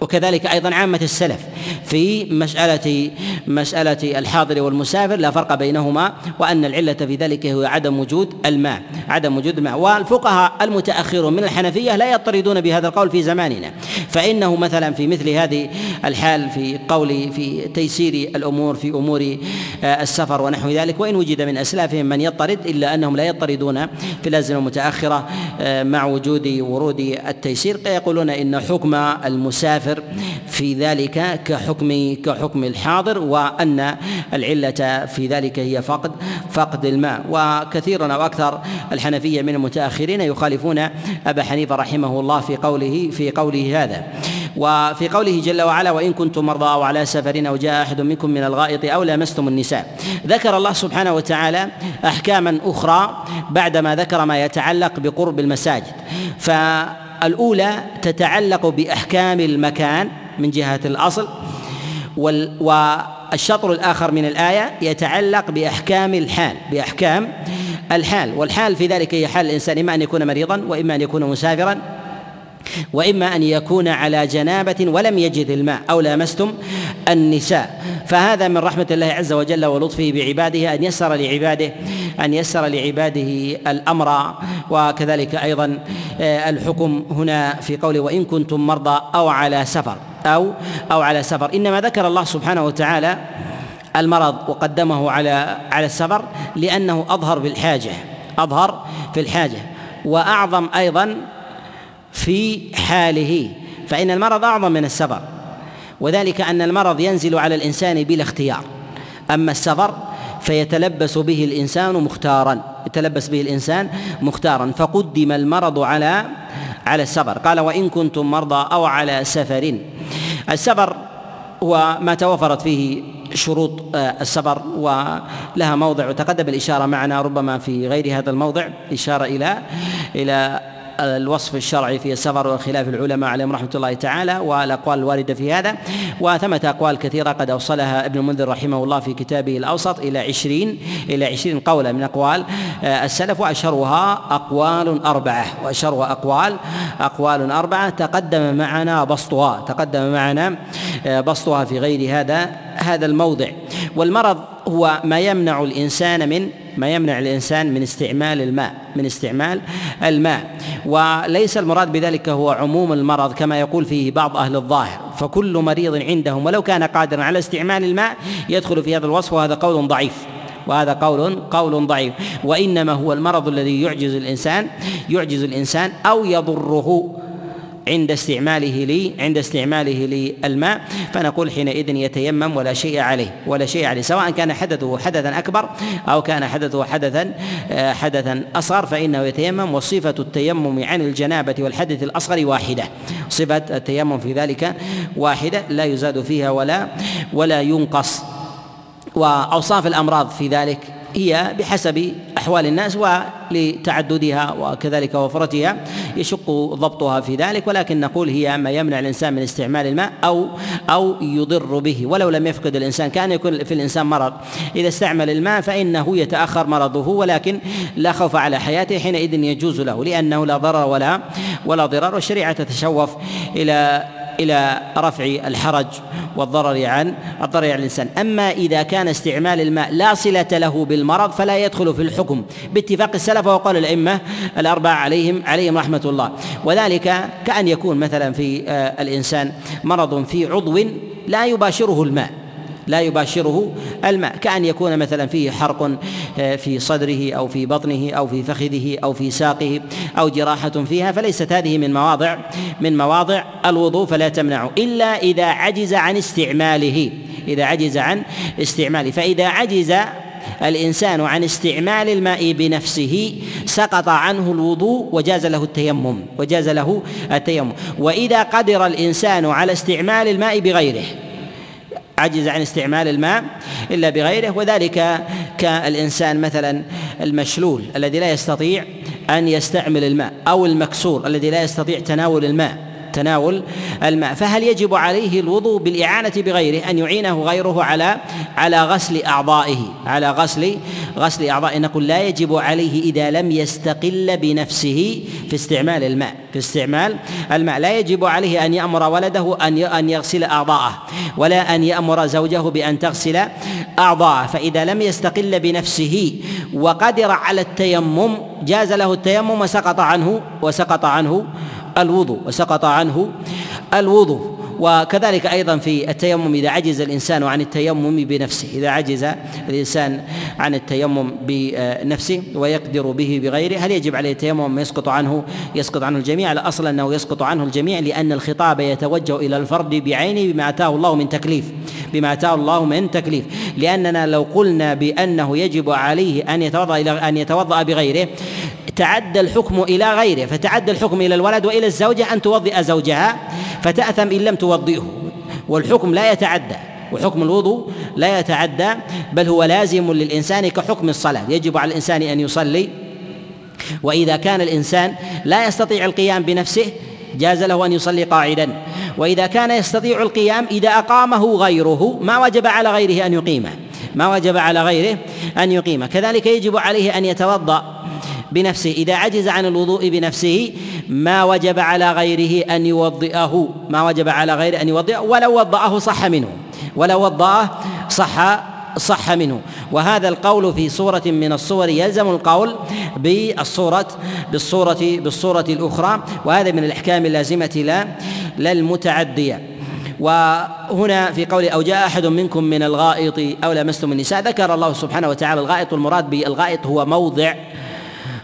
وكذلك أيضا عامة السلف في مساله مسألة الحاضر والمسافر لا فرق بينهما وأن العلة في ذلك هو عدم وجود الماء عدم وجود الماء. والفقهاء المتأخرون من الحنفية لا يضطردون بهذا القول في زماننا. فإنه مثلا في مثل هذه الحال في قول في تيسير الأمور في أمور آه، السفر ونحو ذلك وإن وجد من أسلافهم من يضطرد إلا أنهم لا يضطردون في الازمه المتأخرة آه، مع وجود ورود التيسير. يقولون إن حكم المسافر المسافر في ذلك كحكم كحكم الحاضر وأن العلة في ذلك هي فقد فقد الماء. وكثيرا أو أكثر الحنفية من المتأخرين يخالفون أبا حنيفة رحمه الله في قوله في قوله هذا. وفي قوله جل وعلا وإن كنتم مرضى أو على سفر أو جاء أحد منكم من الغائط أو لامستم النساء ذكر الله سبحانه وتعالى أحكاما أخرى بعدما ذكر ما يتعلق بقرب المساجد. ف الأولى تتعلق بأحكام المكان من جهة الأصل والشطر الآخر من الآية يتعلق بأحكام الحال بأحكام الحال والحال في ذلك هي حال الإنسان إما أن يكون مريضا وإما أن يكون مسافرا. وإما أن يكون على جنابة ولم يجد الماء أو لامستم النساء. فهذا من رحمة الله عز وجل ولطفه بعباده أن يسر لعباده أن يسر لعباده الأمر. وكذلك أيضا آه، الحكم هنا في قوله وإن كنتم مرضى أو على سفر أو أو على سفر. إنما ذكر الله سبحانه وتعالى المرض وقدمه على على السفر لأنه أظهر بالحاجة أظهر في الحاجة وأعظم أيضا في حاله فإن المرض أعظم من السفر وذلك أن المرض ينزل على الإنسان بلا اختيار. أما السفر فيتلبس به الإنسان مختارا يتلبس به الإنسان مختارا فقدم المرض على على السفر. قال وإن كنتم مرضى أو على سفر. السفر هو ما توفرت فيه شروط آه، السفر ولها موضع وتقدم الإشارة معنا ربما في غير هذا الموضع إشارة إلى إلى الوصف الشرعي في السفر وخلاف العلماء عليهم رحمة الله تعالى والأقوال الواردة في هذا. وثمة أقوال كثيرة قد أوصلها ابن المنذر رحمه الله في كتابه الأوسط إلى عشرين إلى عشرين قولا من أقوال آه، السلف وأشهرها أقوال أربعة وأشهرها أقوال أقوال أربعة. تقدم معنا بسطها تقدم معنا آه، بسطها في غير هذا هذا الموضع. والمرض هو ما يمنع الإنسان من ما يمنع الإنسان من استعمال الماء من استعمال الماء. وليس المراد بذلك هو عموم المرض كما يقول فيه بعض أهل الظاهر. فكل مريض عندهم ولو كان قادرا على استعمال الماء يدخل في هذا الوصف وهذا قول ضعيف. وهذا قول قول ضعيف. وإنما هو المرض الذي يعجز الإنسان يعجز الإنسان أو يضره. عند استعماله لي عند استعماله للماء فنقول حينئذ يتيمم ولا شيء عليه ولا شيء عليه سواء كان حدثه حدثا أكبر أو كان حدثه حدثا آه، حدثا أصغر فإنه يتيمم وصفة التيمم عن الجنابة والحدث الأصغر واحدة. صفة التيمم في ذلك واحدة لا يزاد فيها ولا ولا ينقص. وأوصاف الأمراض في ذلك هي بحسب أحوال الناس ولتعددها وكذلك وفرتها يشق ضبطها في ذلك ولكن نقول هي ما يمنع الإنسان من استعمال الماء أو أو يضر به ولو لم يفقد الإنسان كان يكون في الإنسان مرض. إذا استعمل الماء فإنه يتأخر مرضه ولكن لا خوف على حياته حينئذ يجوز له لأنه لا ضرر ولا ولا ضرر والشريعة تتشوف إلى إلى رفع الحرج والضرر عن الضرر عن الإنسان. أما إذا كان استعمال الماء لا صلة له بالمرض فلا يدخل في الحكم. باتفاق السلف وقال الأئمة الأربعة عليهم عليهم رحمة الله. وذلك كأن يكون مثلا في آه، الإنسان مرض في عضو لا يباشره الماء. لا يباشره الماء كأن يكون مثلا فيه حرق آه، في صدره أو في بطنه أو في فخذه أو في ساقه أو جراحة فيها فليست هذه من مواضع من مواضع الوضوء فلا تمنع إلا إذا عجز عن استعماله إذا عجز عن استعماله فإذا عجز الإنسان عن استعمال الماء بنفسه سقط عنه الوضوء وجاز له التيمم وجاز له التيمم وإذا قدر الإنسان على استعمال الماء بغيره عجز عن استعمال الماء إلا بغيره وذلك كالإنسان مثلا المشلول الذي لا يستطيع أن يستعمل الماء أو المكسور الذي لا يستطيع تناول الماء. تناول الماء فهل يجب عليه الوضوء بالإعانة بغيره أن يعينه غيره على على غسل أعضائه؟ على غسل غسل أعضائه. نقول لا يجب عليه إذا لم يستقل بنفسه في استعمال الماء في استعمال الماء. لا يجب عليه أن يأمر ولده أن أن يغسل أعضاءه ولا أن يأمر زوجه بأن تغسل أعضاءه. فإذا لم يستقل بنفسه وقدر على التيمم جاز له التيمم وسقط عنه وسقط عنه الوضوء وسقط عنه الوضوء. وكذلك أيضا في التيمم إذا عجز الإنسان عن التيمم بنفسه إذا عجز الإنسان عن التيمم بنفسه ويقدر به بغيره هل يجب عليه التيمم؟ يسقط عنه يسقط عنه الجميع. الأصل أنه يسقط عنه الجميع لأن الخطاب يتوجه إلى الفرد بعينه بما أتاه الله من تكليف. بما أتاه الله من تكليف. لأننا لو قلنا بأنه يجب عليه أن يتوضأ إلى أن يتوضأ بغيره تعدى الحكم إلى غيره فتعدى الحكم إلى الولد وإلى الزوجة أن توضئ زوجها فتأثم إن لم توضئه. والحكم لا يتعدى وحكم الوضوء لا يتعدى بل هو لازم للإنسان كحكم الصلاة. يجب على الإنسان أن يصلي وإذا كان الإنسان لا يستطيع القيام بنفسه جاز له أن يصلي قاعدا. وإذا كان يستطيع القيام إذا أقامه غيره ما وجب على غيره أن يقيمه. ما وجب على غيره أن يقيمه. كذلك يجب عليه أن يتوضأ بنفسه. إذا عجز عن الوضوء بنفسه ما وجب على غيره أن يوضئه. ما وجب على غيره أن يوضئه ولو وضأه صح منه. ولو وضأه صح صح منه. وهذا القول في صورة من الصور يلزم القول بالصورة بالصورة بالصورة الأخرى وهذا من الأحكام اللازمة لا لا المتعدية. وهنا في قول أو جاء أحد منكم من الغائط أو لمستم النساء ذكر الله سبحانه وتعالى الغائط والمراد بالغائط هو موضع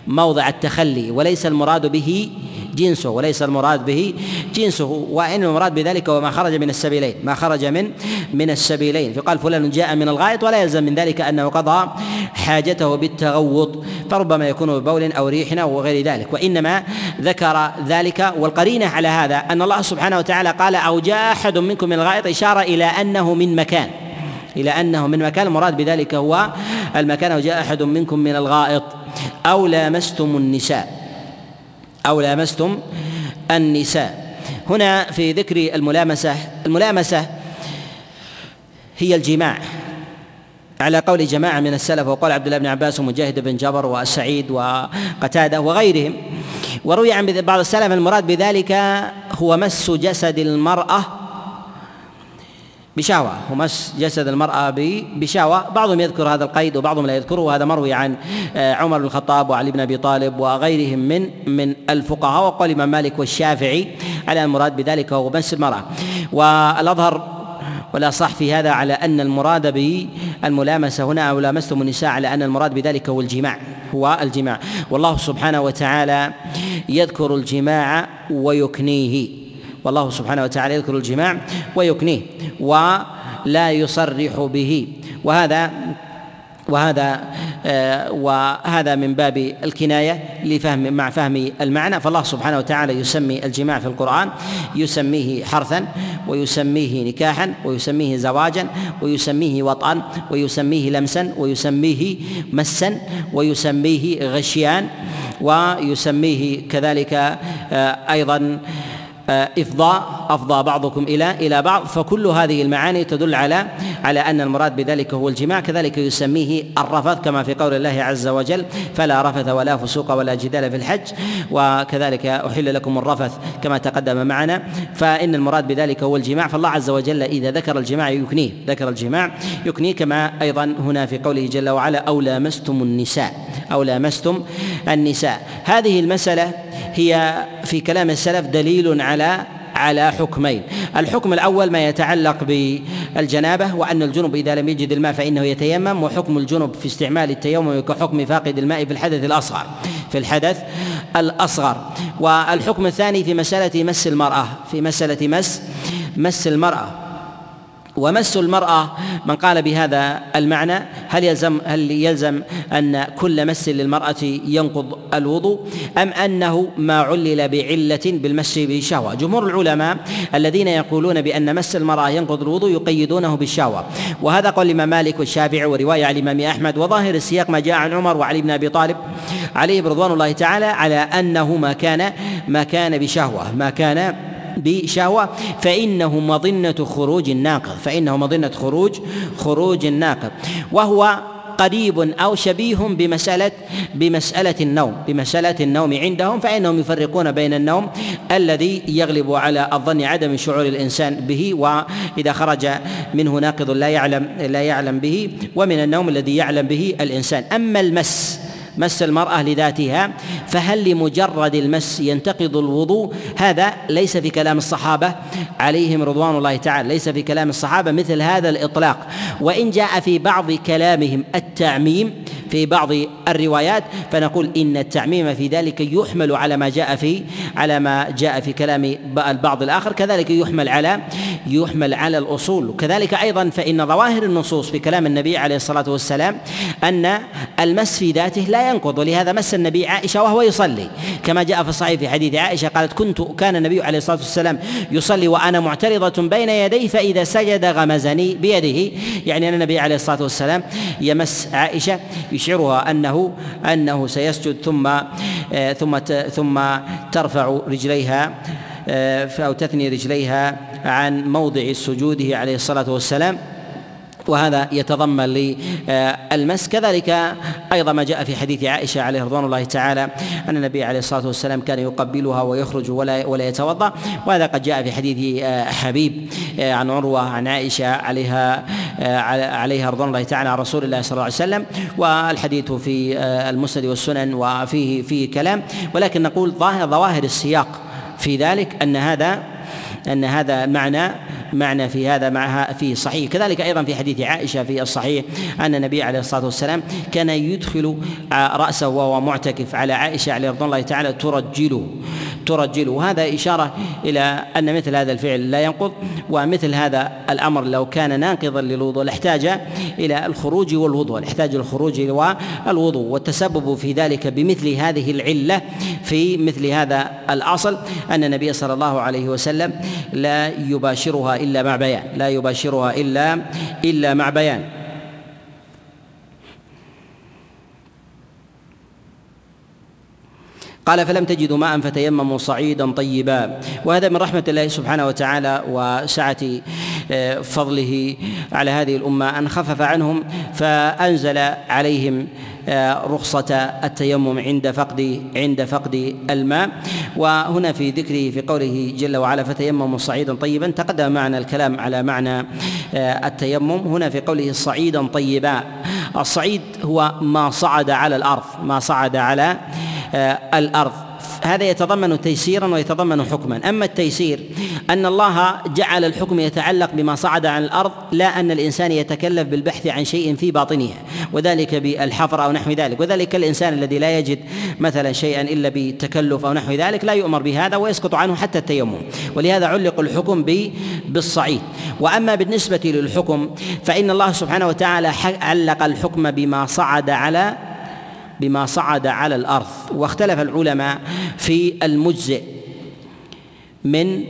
موضع التخلي وليس المراد به جنسه وليس المراد به جنسه وان المراد بذلك هو ما خرج من السبيلين ما خرج من من السبيلين. فقال فلان جاء من الغائط ولا يلزم من ذلك أنه قضى حاجته بالتغوط فربما يكون ببول أو ريح أو غير ذلك. وإنما ذكر ذلك والقرينة على هذا أن الله سبحانه وتعالى قال أو جاء أحد منكم من الغائط إشارة إلى أنه من مكان إلى أنه من مكان. المراد بذلك هو المكان أو جاء أحد منكم من الغائط أو لامستم النساء. أو لامستم النساء. هنا في ذكر الملامسة الملامسة هي الجماع. على قول جماعة من السلف وقال عبد الله بن عباس ومجاهد بن جبر وسعيد وقتادة وغيرهم. وروي عن بعض السلف المراد بذلك هو مس جسد المرأة بشهوة ومس جسد المرأة بشهوة بعضهم يذكر هذا القيد وبعضهم لا يذكره. وهذا مروي عن آه، عمر بن الخطاب وعلي بن أبي طالب وغيرهم من من الفقهاء. وقال الإمام مالك والشافعي على المراد بذلك هو مس المرأة. والأظهر ولا صح في هذا على أن المراد بالملامسة هنا أو لامستم النساء على أن المراد بذلك هو الجماع هو الجماع. والله سبحانه وتعالى يذكر الجماع ويكنيه. والله سبحانه وتعالى يذكر الجماع ويكنيه ولا يصرح به. وهذا وهذا آه وهذا من باب الكناية لفهم مع فهم المعنى. فالله سبحانه وتعالى يسمي الجماع في القرآن يسميه حرثا ويسميه نكاحا ويسميه زواجا ويسميه وطئا ويسميه لمسا ويسميه مسا ويسميه غشيان ويسميه كذلك آه أيضا إفضاء أفضى بعضكم إلى إلى بعض. فكل هذه المعاني تدل على على أن المراد بذلك هو الجماع. كذلك يسميه الرفث كما في قول الله عز وجل فلا رفث ولا فسوق ولا جدال في الحج وكذلك أحل لكم الرفث كما تقدم معنا. فإن المراد بذلك هو الجماع. فالله عز وجل إذا ذكر الجماع يكنيه ذكر الجماع يكنيه. كما أيضا هنا في قوله جل وعلا أو لامستم النساء أو لامستم النساء. هذه المسألة هي في كلام السلف دليل على على حكمين. الحكم الأول ما يتعلق بالجنابة وأن الجنب إذا لم يجد الماء فإنه يتيمم وحكم الجنب في استعمال التيمم كحكم فاقد الماء في الحدث الأصغر في الحدث الأصغر. والحكم الثاني في مسألة مس المرأة في مسألة مس مس المرأة. ومس المرأة من قال بهذا المعنى هل يلزم هل يلزم أن كل مس للمرأة ينقض الوضوء؟ أم أنه ما علل بعلة بالمس بشهوة جمهور العلماء الذين يقولون بأن مس المرأة ينقض الوضوء يقيدونه بالشهوة. وهذا قول الإمام مالك والشافعي ورواية عن الإمام أحمد وظاهر السياق ما جاء عن عمر وعلي بن أبي طالب عليه رضوان الله تعالى على أنه ما كان ما كان بشهوة ما كان بشهوة فإنه مظنة خروج الناقض فإنه مظنة خروج خروج الناقض. وهو قريب أو شبيه بمسألة بمسألة النوم بمسألة النوم عندهم فإنهم يفرقون بين النوم الذي يغلب على الظن عدم شعور الإنسان به وإذا خرج منه ناقض لا يعلم لا يعلم به ومن النوم الذي يعلم به الإنسان. أما المس مس المرأة لذاتها فهل لمجرد المس ينتقض الوضوء؟ هذا ليس في كلام الصحابة عليهم رضوان الله تعالى ليس في كلام الصحابة مثل هذا الإطلاق. وإن جاء في بعض كلامهم التعميم في بعض الروايات فنقول إن التعميم في ذلك يحمل على ما جاء في على ما جاء في كلام البعض الآخر كذلك يحمل على يحمل على الأصول. وكذلك أيضا فإن ظواهر النصوص في كلام النبي عليه الصلاة والسلام أن المس في ذاته لا ينقض ولهذا مس النبي عائشة وهو يصلي. كما جاء في الصحيح في حديث عائشة قالت كنت كان النبي عليه الصلاة والسلام يصلي وأنا معترضة بين يديه فإذا سجد غمزني بيده. يعني أن النبي عليه الصلاة والسلام يمس عائشة يشعرها انه أنه سيسجد ثم آه، ثم ثم ترفع رجليها آه، أو تثني رجليها عن موضع سجوده عليه الصلاة والسلام. وهذا يتضمن للمس كذلك أيضا ما جاء في حديث عائشة عليه رضوان الله تعالى أن النبي عليه الصلاة والسلام كان يقبلها ويخرج ولا ولا يتوضأ. وهذا قد جاء في حديث حبيب عن عروة عن عائشة عليها عليها رضوان الله تعالى على رسول الله صلى الله عليه وسلم. والحديث في المسند والسنن وفيه فيه كلام. ولكن نقول ظاهر ظواهر السياق في ذلك أن هذا أن هذا معنى معنى في هذا معها في صحيح. كذلك أيضا في حديث عائشة في الصحيح أن النبي عليه الصلاة والسلام كان يدخل رأسه وهو معتكف على عائشة عليه رضوان الله تعالى ترجله. ترجله وهذا إشارة إلى أن مثل هذا الفعل لا ينقض ومثل هذا الأمر لو كان ناقضا للوضوء لاحتاج إلى الخروج والوضوء. يحتاج الخروج والوضوء والتسبب في ذلك بمثل هذه العلة في مثل هذا الأصل أن النبي صلى الله عليه وسلم لا يباشرها إلا مع بيان لا يباشرها إلا إلا مع بيان. قال فلم تجدوا ماء فتيمموا صعيدا طيبا. وهذا من رحمة الله سبحانه وتعالى وسعة آه، فضله على هذه الأمة. أن خفف عنهم فأنزل عليهم آه، رخصة التيمم عند فقد عند فقد الماء. وهنا في ذكره في قوله جل وعلا فتيمموا صعيدا طيبا. تقدم معنا الكلام على معنى آه، التيمم. هنا في قوله صعيدا طيبا. الصعيد هو ما صعد على الأرض ما صعد على الأرض. هذا يتضمن تيسيرا ويتضمن حكما. أما التيسير أن الله جعل الحكم يتعلق بما صعد عن الأرض لا أن الإنسان يتكلف بالبحث عن شيء في باطنها وذلك بالحفر أو نحو ذلك. وذلك الإنسان الذي لا يجد مثلا شيئا إلا بتكلف أو نحو ذلك لا يؤمر بهذا ويسقط عنه حتى التيمم. ولهذا علق الحكم بالصعيد. وأما بالنسبة للحكم فإن الله سبحانه وتعالى علق الحكم بما صعد على بما صعد على الأرض واختلف العلماء في المجزئ من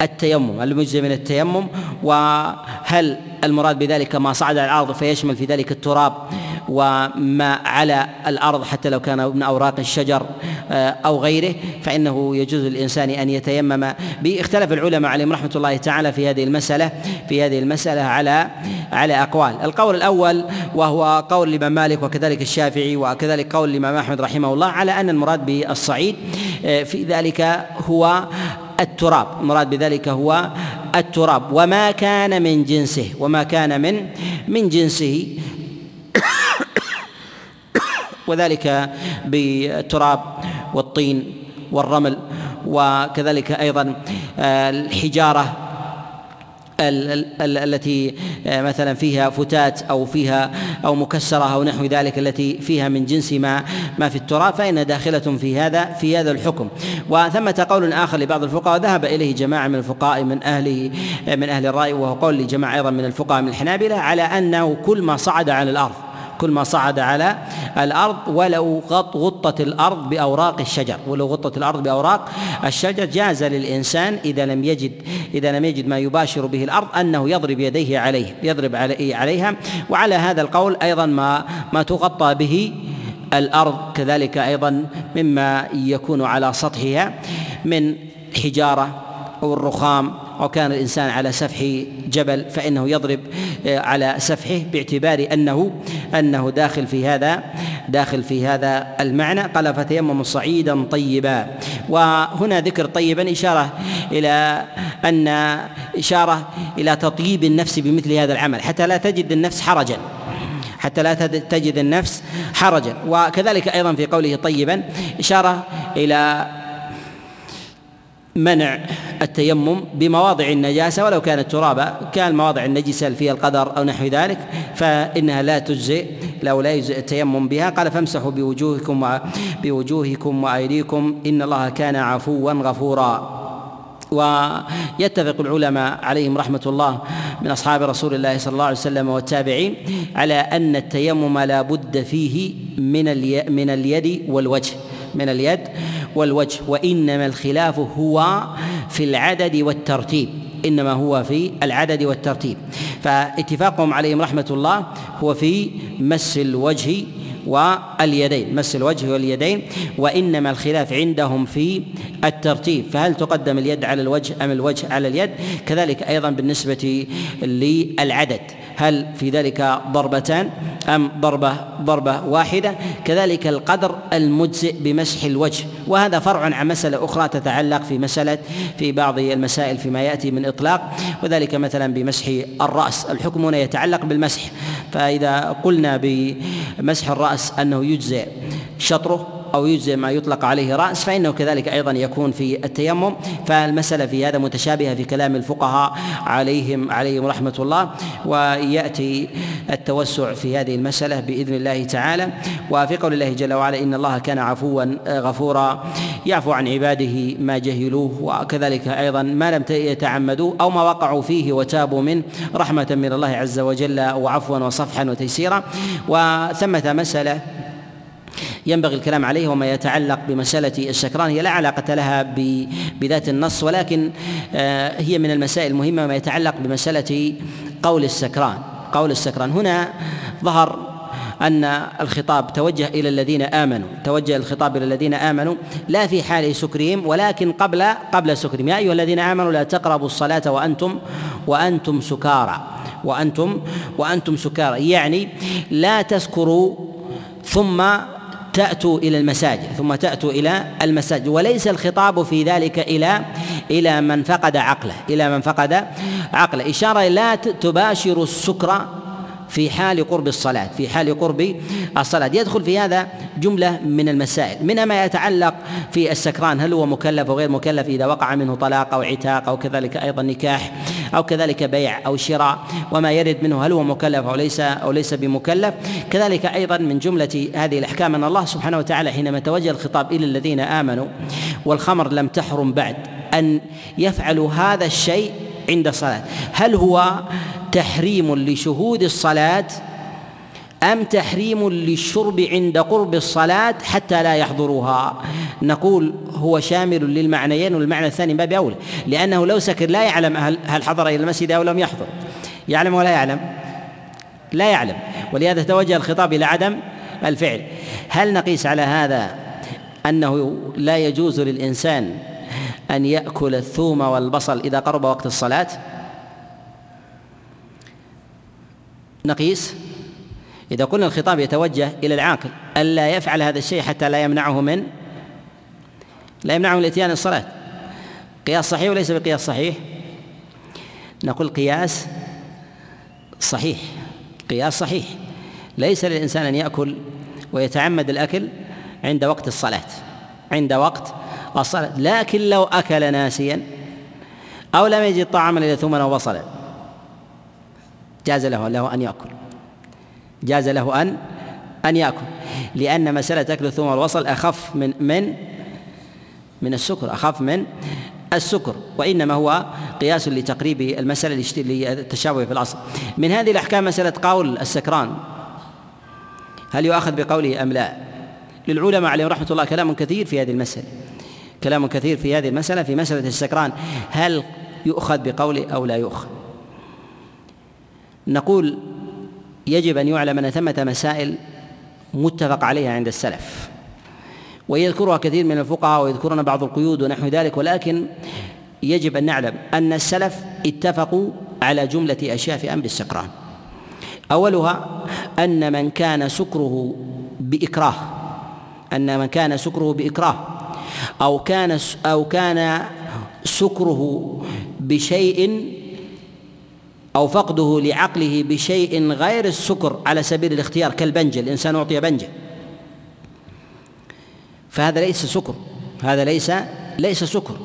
التيمم. المجزئ من التيمم؟ وهل المراد بذلك ما صعد على الأرض فيشمل في ذلك التراب وما على الأرض حتى لو كان من أوراق الشجر آه، أو غيره فإنه يجوز للإنسان أن يتيمم به اختلف العلماء عليهم رحمة الله تعالى في هذه المسألة في هذه المسألة على على أقوال. القول الأول وهو قول الإمام مالك وكذلك الشافعي وكذلك قول الإمام أحمد رحمه الله على أن المراد بالصعيد آه، في ذلك هو التراب. المراد بذلك هو التراب. وما كان من جنسه وما كان من من جنسه. وذلك بالتراب والطين والرمل وكذلك أيضا الحجارة التي مثلا فيها فتات أو فيها أو مكسرة أو نحو ذلك التي فيها من جنس ما ما في التراب فإنها داخلة في هذا في هذا الحكم. وثمة قول آخر لبعض الفقهاء ذهب إليه جماعة من الفقهاء من أهل من أهل الرأي وهو قول لجماعة أيضا من الفقهاء من الحنابلة على أنه كل ما صعد على الأرض. كل ما صعد على الأرض ولو غطت الأرض بأوراق الشجر. ولو غطت الأرض بأوراق الشجر جاز للإنسان إذا لم يجد إذا لم يجد ما يباشر به الأرض أنه يضرب يديه عليه يضرب عليها. وعلى هذا القول أيضا ما ما تغطى به الأرض. كذلك أيضا مما يكون على سطحها من حجارة أو الرخام أو كان الإنسان على سفح جبل فإنه يضرب آه، على سفحه باعتبار أنه أنه داخل في هذا داخل في هذا المعنى. قال فتيمم صعيدا طيبا. وهنا ذكر طيبا إشارة إلى أن إشارة إلى تطيب النفس بمثل هذا العمل. حتى لا تجد النفس حرجا. حتى لا تجد النفس حرجا. وكذلك أيضا في قوله طيبا إشارة إلى منع التيمم بمواضع النجاسة ولو كانت ترابا كان مواضع النجسة فيها القدر أو نحو ذلك فإنها لا تجزئ لو لا يجزئ التيمم بها. قال فامسحوا بوجوهكم بوجوهكم وأيديكم إن الله كان عفوا غفورا. ويتفق العلماء عليهم رحمة الله من أصحاب رسول الله صلى الله عليه وسلم والتابعين على أن التيمم لا بد فيه من من اليد والوجه. من اليد والوجه وإنما الخلاف هو في العدد والترتيب إنما هو في العدد والترتيب. فاتفاقهم عليهم رحمة الله هو في مس الوجه واليدين مس الوجه واليدين وإنما الخلاف عندهم في الترتيب. فهل تقدم اليد على الوجه أم الوجه على اليد؟ كذلك أيضا بالنسبة للعدد. هل في ذلك ضربتان أم ضربة ضربة واحدة؟ كذلك القدر المجزئ بمسح الوجه وهذا فرع عن مسألة أخرى تتعلق في مسألة في بعض المسائل فيما يأتي من إطلاق وذلك مثلا بمسح الرأس. الحكم هنا يتعلق بالمسح فإذا قلنا بمسح الرأس أنه يجزئ شطره أو يجزئ ما يطلق عليه رأس فإنه كذلك أيضا يكون في التيمم. فالمسألة في هذا متشابهة في كلام الفقهاء عليهم عليهم رحمة الله ويأتي التوسع في هذه المسألة بإذن الله تعالى. وفي قول الله جل وعلا إن الله كان عفوا غفورا يعفو عن عباده ما جهلوه. وكذلك أيضا ما لم يتعمدوا أو ما وقعوا فيه وتابوا منه رحمة من الله عز وجل وعفوا وصفحا وتيسيرا. وثمة مسألة ينبغي الكلام عليه وما يتعلق بمسألة السكران هي لا علاقة لها بذات النص ولكن آه، هي من المسائل المهمة ما يتعلق بمسألة قول السكران قول السكران هنا ظهر أن الخطاب توجه إلى الذين آمنوا. توجه الخطاب إلى الذين آمنوا لا في حال سكرهم ولكن قبل قبل سكرهم. يا أيها الذين آمنوا لا تقربوا الصلاة وأنتم وأنتم سكارى. وأنتم وأنتم سكارى. يعني لا تسكروا ثم تأتوا إلى المساجد ثم تأتوا إلى المساجد وليس الخطاب في ذلك إلى إلى من فقد عقله إلى من فقد عقله. إشارة لا تباشر السكر في حال قرب الصلاة في حال قرب الصلاة. يدخل في هذا جملة من المسائل. منها ما يتعلق في السكران هل هو مكلف وغير مكلف؟ إذا وقع منه طلاق أو عتاق أو كذلك أيضا نكاح أو كذلك بيع أو شراء وما يرد منه هل هو مكلف أو ليس أو ليس بمكلف. كذلك أيضا من جملة هذه الأحكام أن الله سبحانه وتعالى حينما توجه الخطاب إلى الذين آمنوا والخمر لم تحرم بعد أن يفعلوا هذا الشيء عند الصلاة هل هو تحريم لشهود الصلاة؟ أم تحريم للشرب عند قرب الصلاة حتى لا يحضروها؟ نقول هو شامل للمعنيين والمعنى الثاني باب أولى لأنه لو سكر لا يعلم هل حضر إلى المسجد أو لم يحضر. يعلم ولا يعلم؟ لا يعلم. ولهذا توجه الخطاب إلى عدم الفعل. هل نقيس على هذا أنه لا يجوز للإنسان أن يأكل الثوم والبصل إذا قرب وقت الصلاة؟ نقيس؟ إذا قلنا الخطاب يتوجه إلى العاقل ألا يفعل هذا الشيء حتى لا يمنعه من لا يمنعه من الإتيان الصلاة. قياس صحيح وليس بقياس صحيح؟ نقول قياس صحيح قياس صحيح. ليس للإنسان أن يأكل ويتعمد الأكل عند وقت الصلاة عند وقت الصلاة. لكن لو أكل ناسيا أو لم يجد طعاما إلا ثم أو بصلا جاز له له أن يأكل. جاز له أن أن يأكل. لأن مسألة أكل الثوم والبصل أخف من من من السكر أخف من السكر. وإنما هو قياس لتقريب المسألة للتشابه في الأصل. من هذه الأحكام مسألة قول السكران. هل يؤخذ بقوله أم لا؟ للعلماء عليهم رحمة الله كلام كثير في هذه المسألة. كلام كثير في هذه المسألة في مسألة السكران. هل يؤخذ بقوله أو لا يؤخذ؟ نقول يجب أن يعلم أن ثمة مسائل متفق عليها عند السلف ويذكرها كثير من الفقهاء ويذكرون بعض القيود ونحو ذلك ولكن يجب أن نعلم أن السلف اتفقوا على جملة أشياء في أمر السكران أولها أن من كان سكره بإكراه أن من كان سكره بإكراه أو كان أو كان سكره بشيء أو فقده لعقله بشيء غير السكر على سبيل الاختيار كالبنجة الإنسان أعطي بنجة فهذا ليس سكر هذا ليس ليس سكر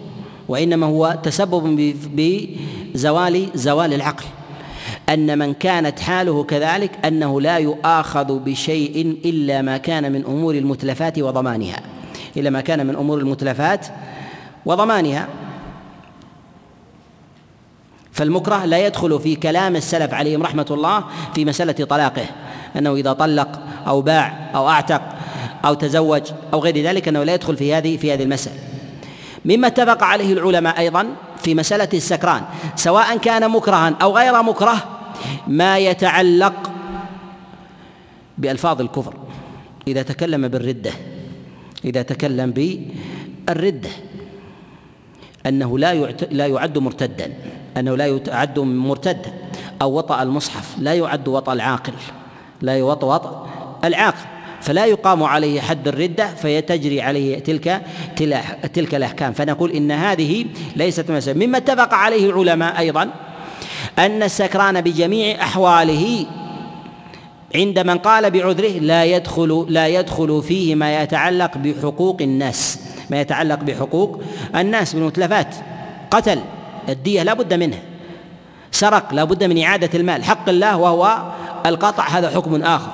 وإنما هو تسبب بزوال زوال العقل. أن من كانت حاله كذلك أنه لا يؤاخذ بشيء إلا ما كان من أمور المتلفات وضمانها إلا ما كان من أمور المتلفات وضمانها. فالمكره لا يدخل في كلام السلف عليهم رحمة الله في مسألة طلاقه أنه إذا طلق أو باع أو أعتق أو تزوج أو غير ذلك أنه لا يدخل في هذه في هذه المسألة. مما اتفق عليه العلماء أيضا في مسألة السكران سواء كان مكرها أو غير مكره ما يتعلق بألفاظ الكفر. إذا تكلم بالردة إذا تكلم بالردة أنه لا لا يعد مرتدا. أنه لا يعد مرتدا أو وطأ المصحف لا يعد وطأ العاقل لا يوطأ وطأ العاقل فلا يقام عليه حد الردة فيتجري عليه تلك تلك الأحكام. فنقول إن هذه ليست مسألة. مما اتفق عليه العلماء أيضا أن السكران بجميع أحواله عند من قال بعذره لا يدخل لا يدخل فيه ما يتعلق بحقوق الناس ما يتعلق بحقوق الناس بالمتلفات قتل الدية لا بد منها. سرق لا بد من إعادة المال. حق الله وهو القطع هذا حكم آخر.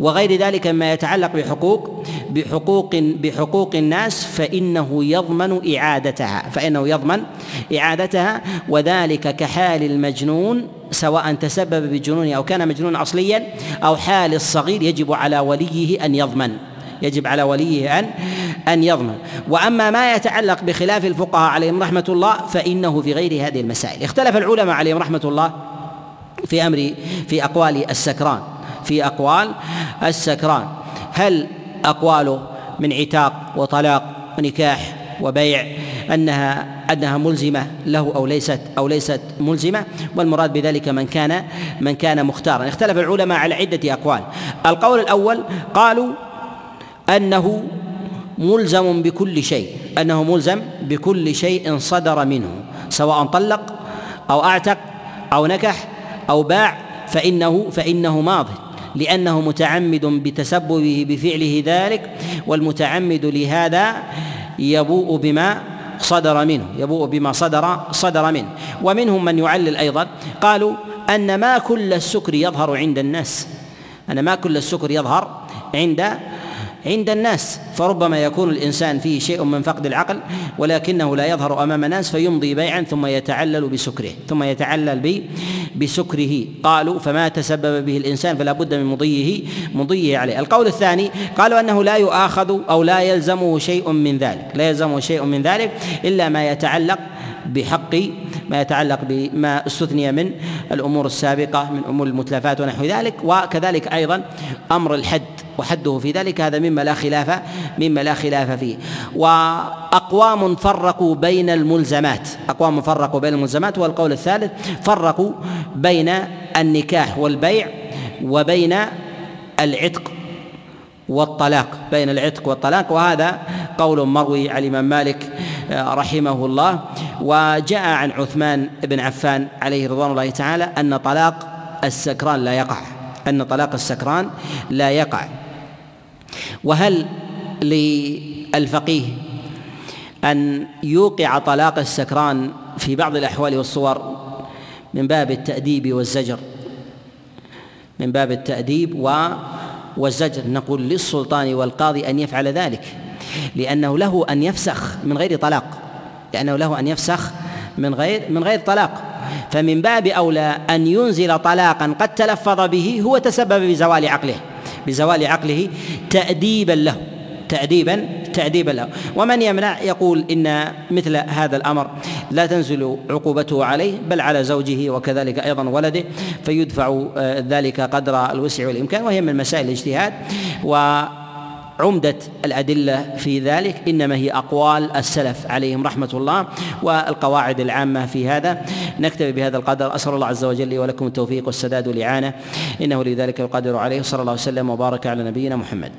وغير ذلك مما يتعلق بحقوق بحقوق بحقوق الناس فإنه يضمن إعادتها. فإنه يضمن إعادتها وذلك كحال المجنون سواء تسبب بجنونه أو كان مجنونا أصليا أو حال الصغير يجب على وليه أن يضمن. يجب على وليه أن أن يضمن. وأما ما يتعلق بخلاف الفقهاء عليهم رحمة الله فإنه في غير هذه المسائل. اختلف العلماء عليهم رحمة الله في أمر في أقوال السكران. في أقوال السكران. هل أقواله من عتاق وطلاق ونكاح وبيع أنها أنها ملزمة له أو ليست أو ليست ملزمة؟ والمراد بذلك من كان من كان مختارا. اختلف العلماء على عدة أقوال. القول الأول قالوا أنه ملزم بكل شيء أنه ملزم بكل شيء صدر منه سواء طلق أو أعتق أو نكح أو باع فانه فإنه ماض لأنه متعمد بتسببه بفعله ذلك والمتعمد لهذا يبوء بما صدر منه يبوء بما صدر صدر منه. ومنهم من يعلل أيضا قالوا أن ما كل السكر يظهر عند الناس أن ما كل السكر يظهر عند عند الناس فربما يكون الإنسان فيه شيء من فقد العقل ولكنه لا يظهر أمام الناس فيمضي بيعا ثم يتعلل بسكره ثم يتعلل بسكره. قالوا فما تسبب به الإنسان؟ فلا بد من مضيه مضيه عليه. القول الثاني قالوا أنه لا يؤاخذ أو لا يلزمه شيء من ذلك. لا يلزمه شيء من ذلك إلا ما يتعلق بحق ما يتعلق بما استثني من الأمور السابقة من أمور المتلفات ونحو ذلك وكذلك أيضا أمر الحد وحده في ذلك هذا مما لا خلاف مما لا خلاف فيه. وأقوام فرقوا بين الملزمات أقوام فرقوا بين الملزمات والقول الثالث فرقوا بين النكاح والبيع وبين العتق والطلاق بين العتق والطلاق. وهذا قول مروي عن الإمام مالك رحمه الله وجاء عن عثمان بن عفان عليه رضوان الله تعالى أن طلاق السكران لا يقع. أن طلاق السكران لا يقع. وهل للفقيه أن يوقع طلاق السكران في بعض الأحوال والصور من باب التأديب والزجر؟ من باب التأديب و والزجر. نقول للسلطان والقاضي أن يفعل ذلك. لأنه له أن يفسخ من غير طلاق. لأنه له أن يفسخ من غير من غير طلاق. فمن باب أولى أن ينزل طلاقا قد تلفظ به هو تسبب بزوال عقله. بزوال عقله تأديبا له. تأديبا تأديبا له. ومن يمنع يقول إن مثل هذا الأمر لا تنزل عقوبته عليه بل على زوجه وكذلك أيضا ولده فيدفع ذلك قدر الوسع والإمكان وهي من مسائل الاجتهاد. و عمدة الأدلة في ذلك إنما هي أقوال السلف عليهم رحمة الله والقواعد العامة في هذا. نكتفي بهذا القدر. أسأل الله عز وجل لي ولكم التوفيق والسداد والإعانة. إنه لذلك يقدر عليه. صلى الله وسلم وبارك على نبينا محمد.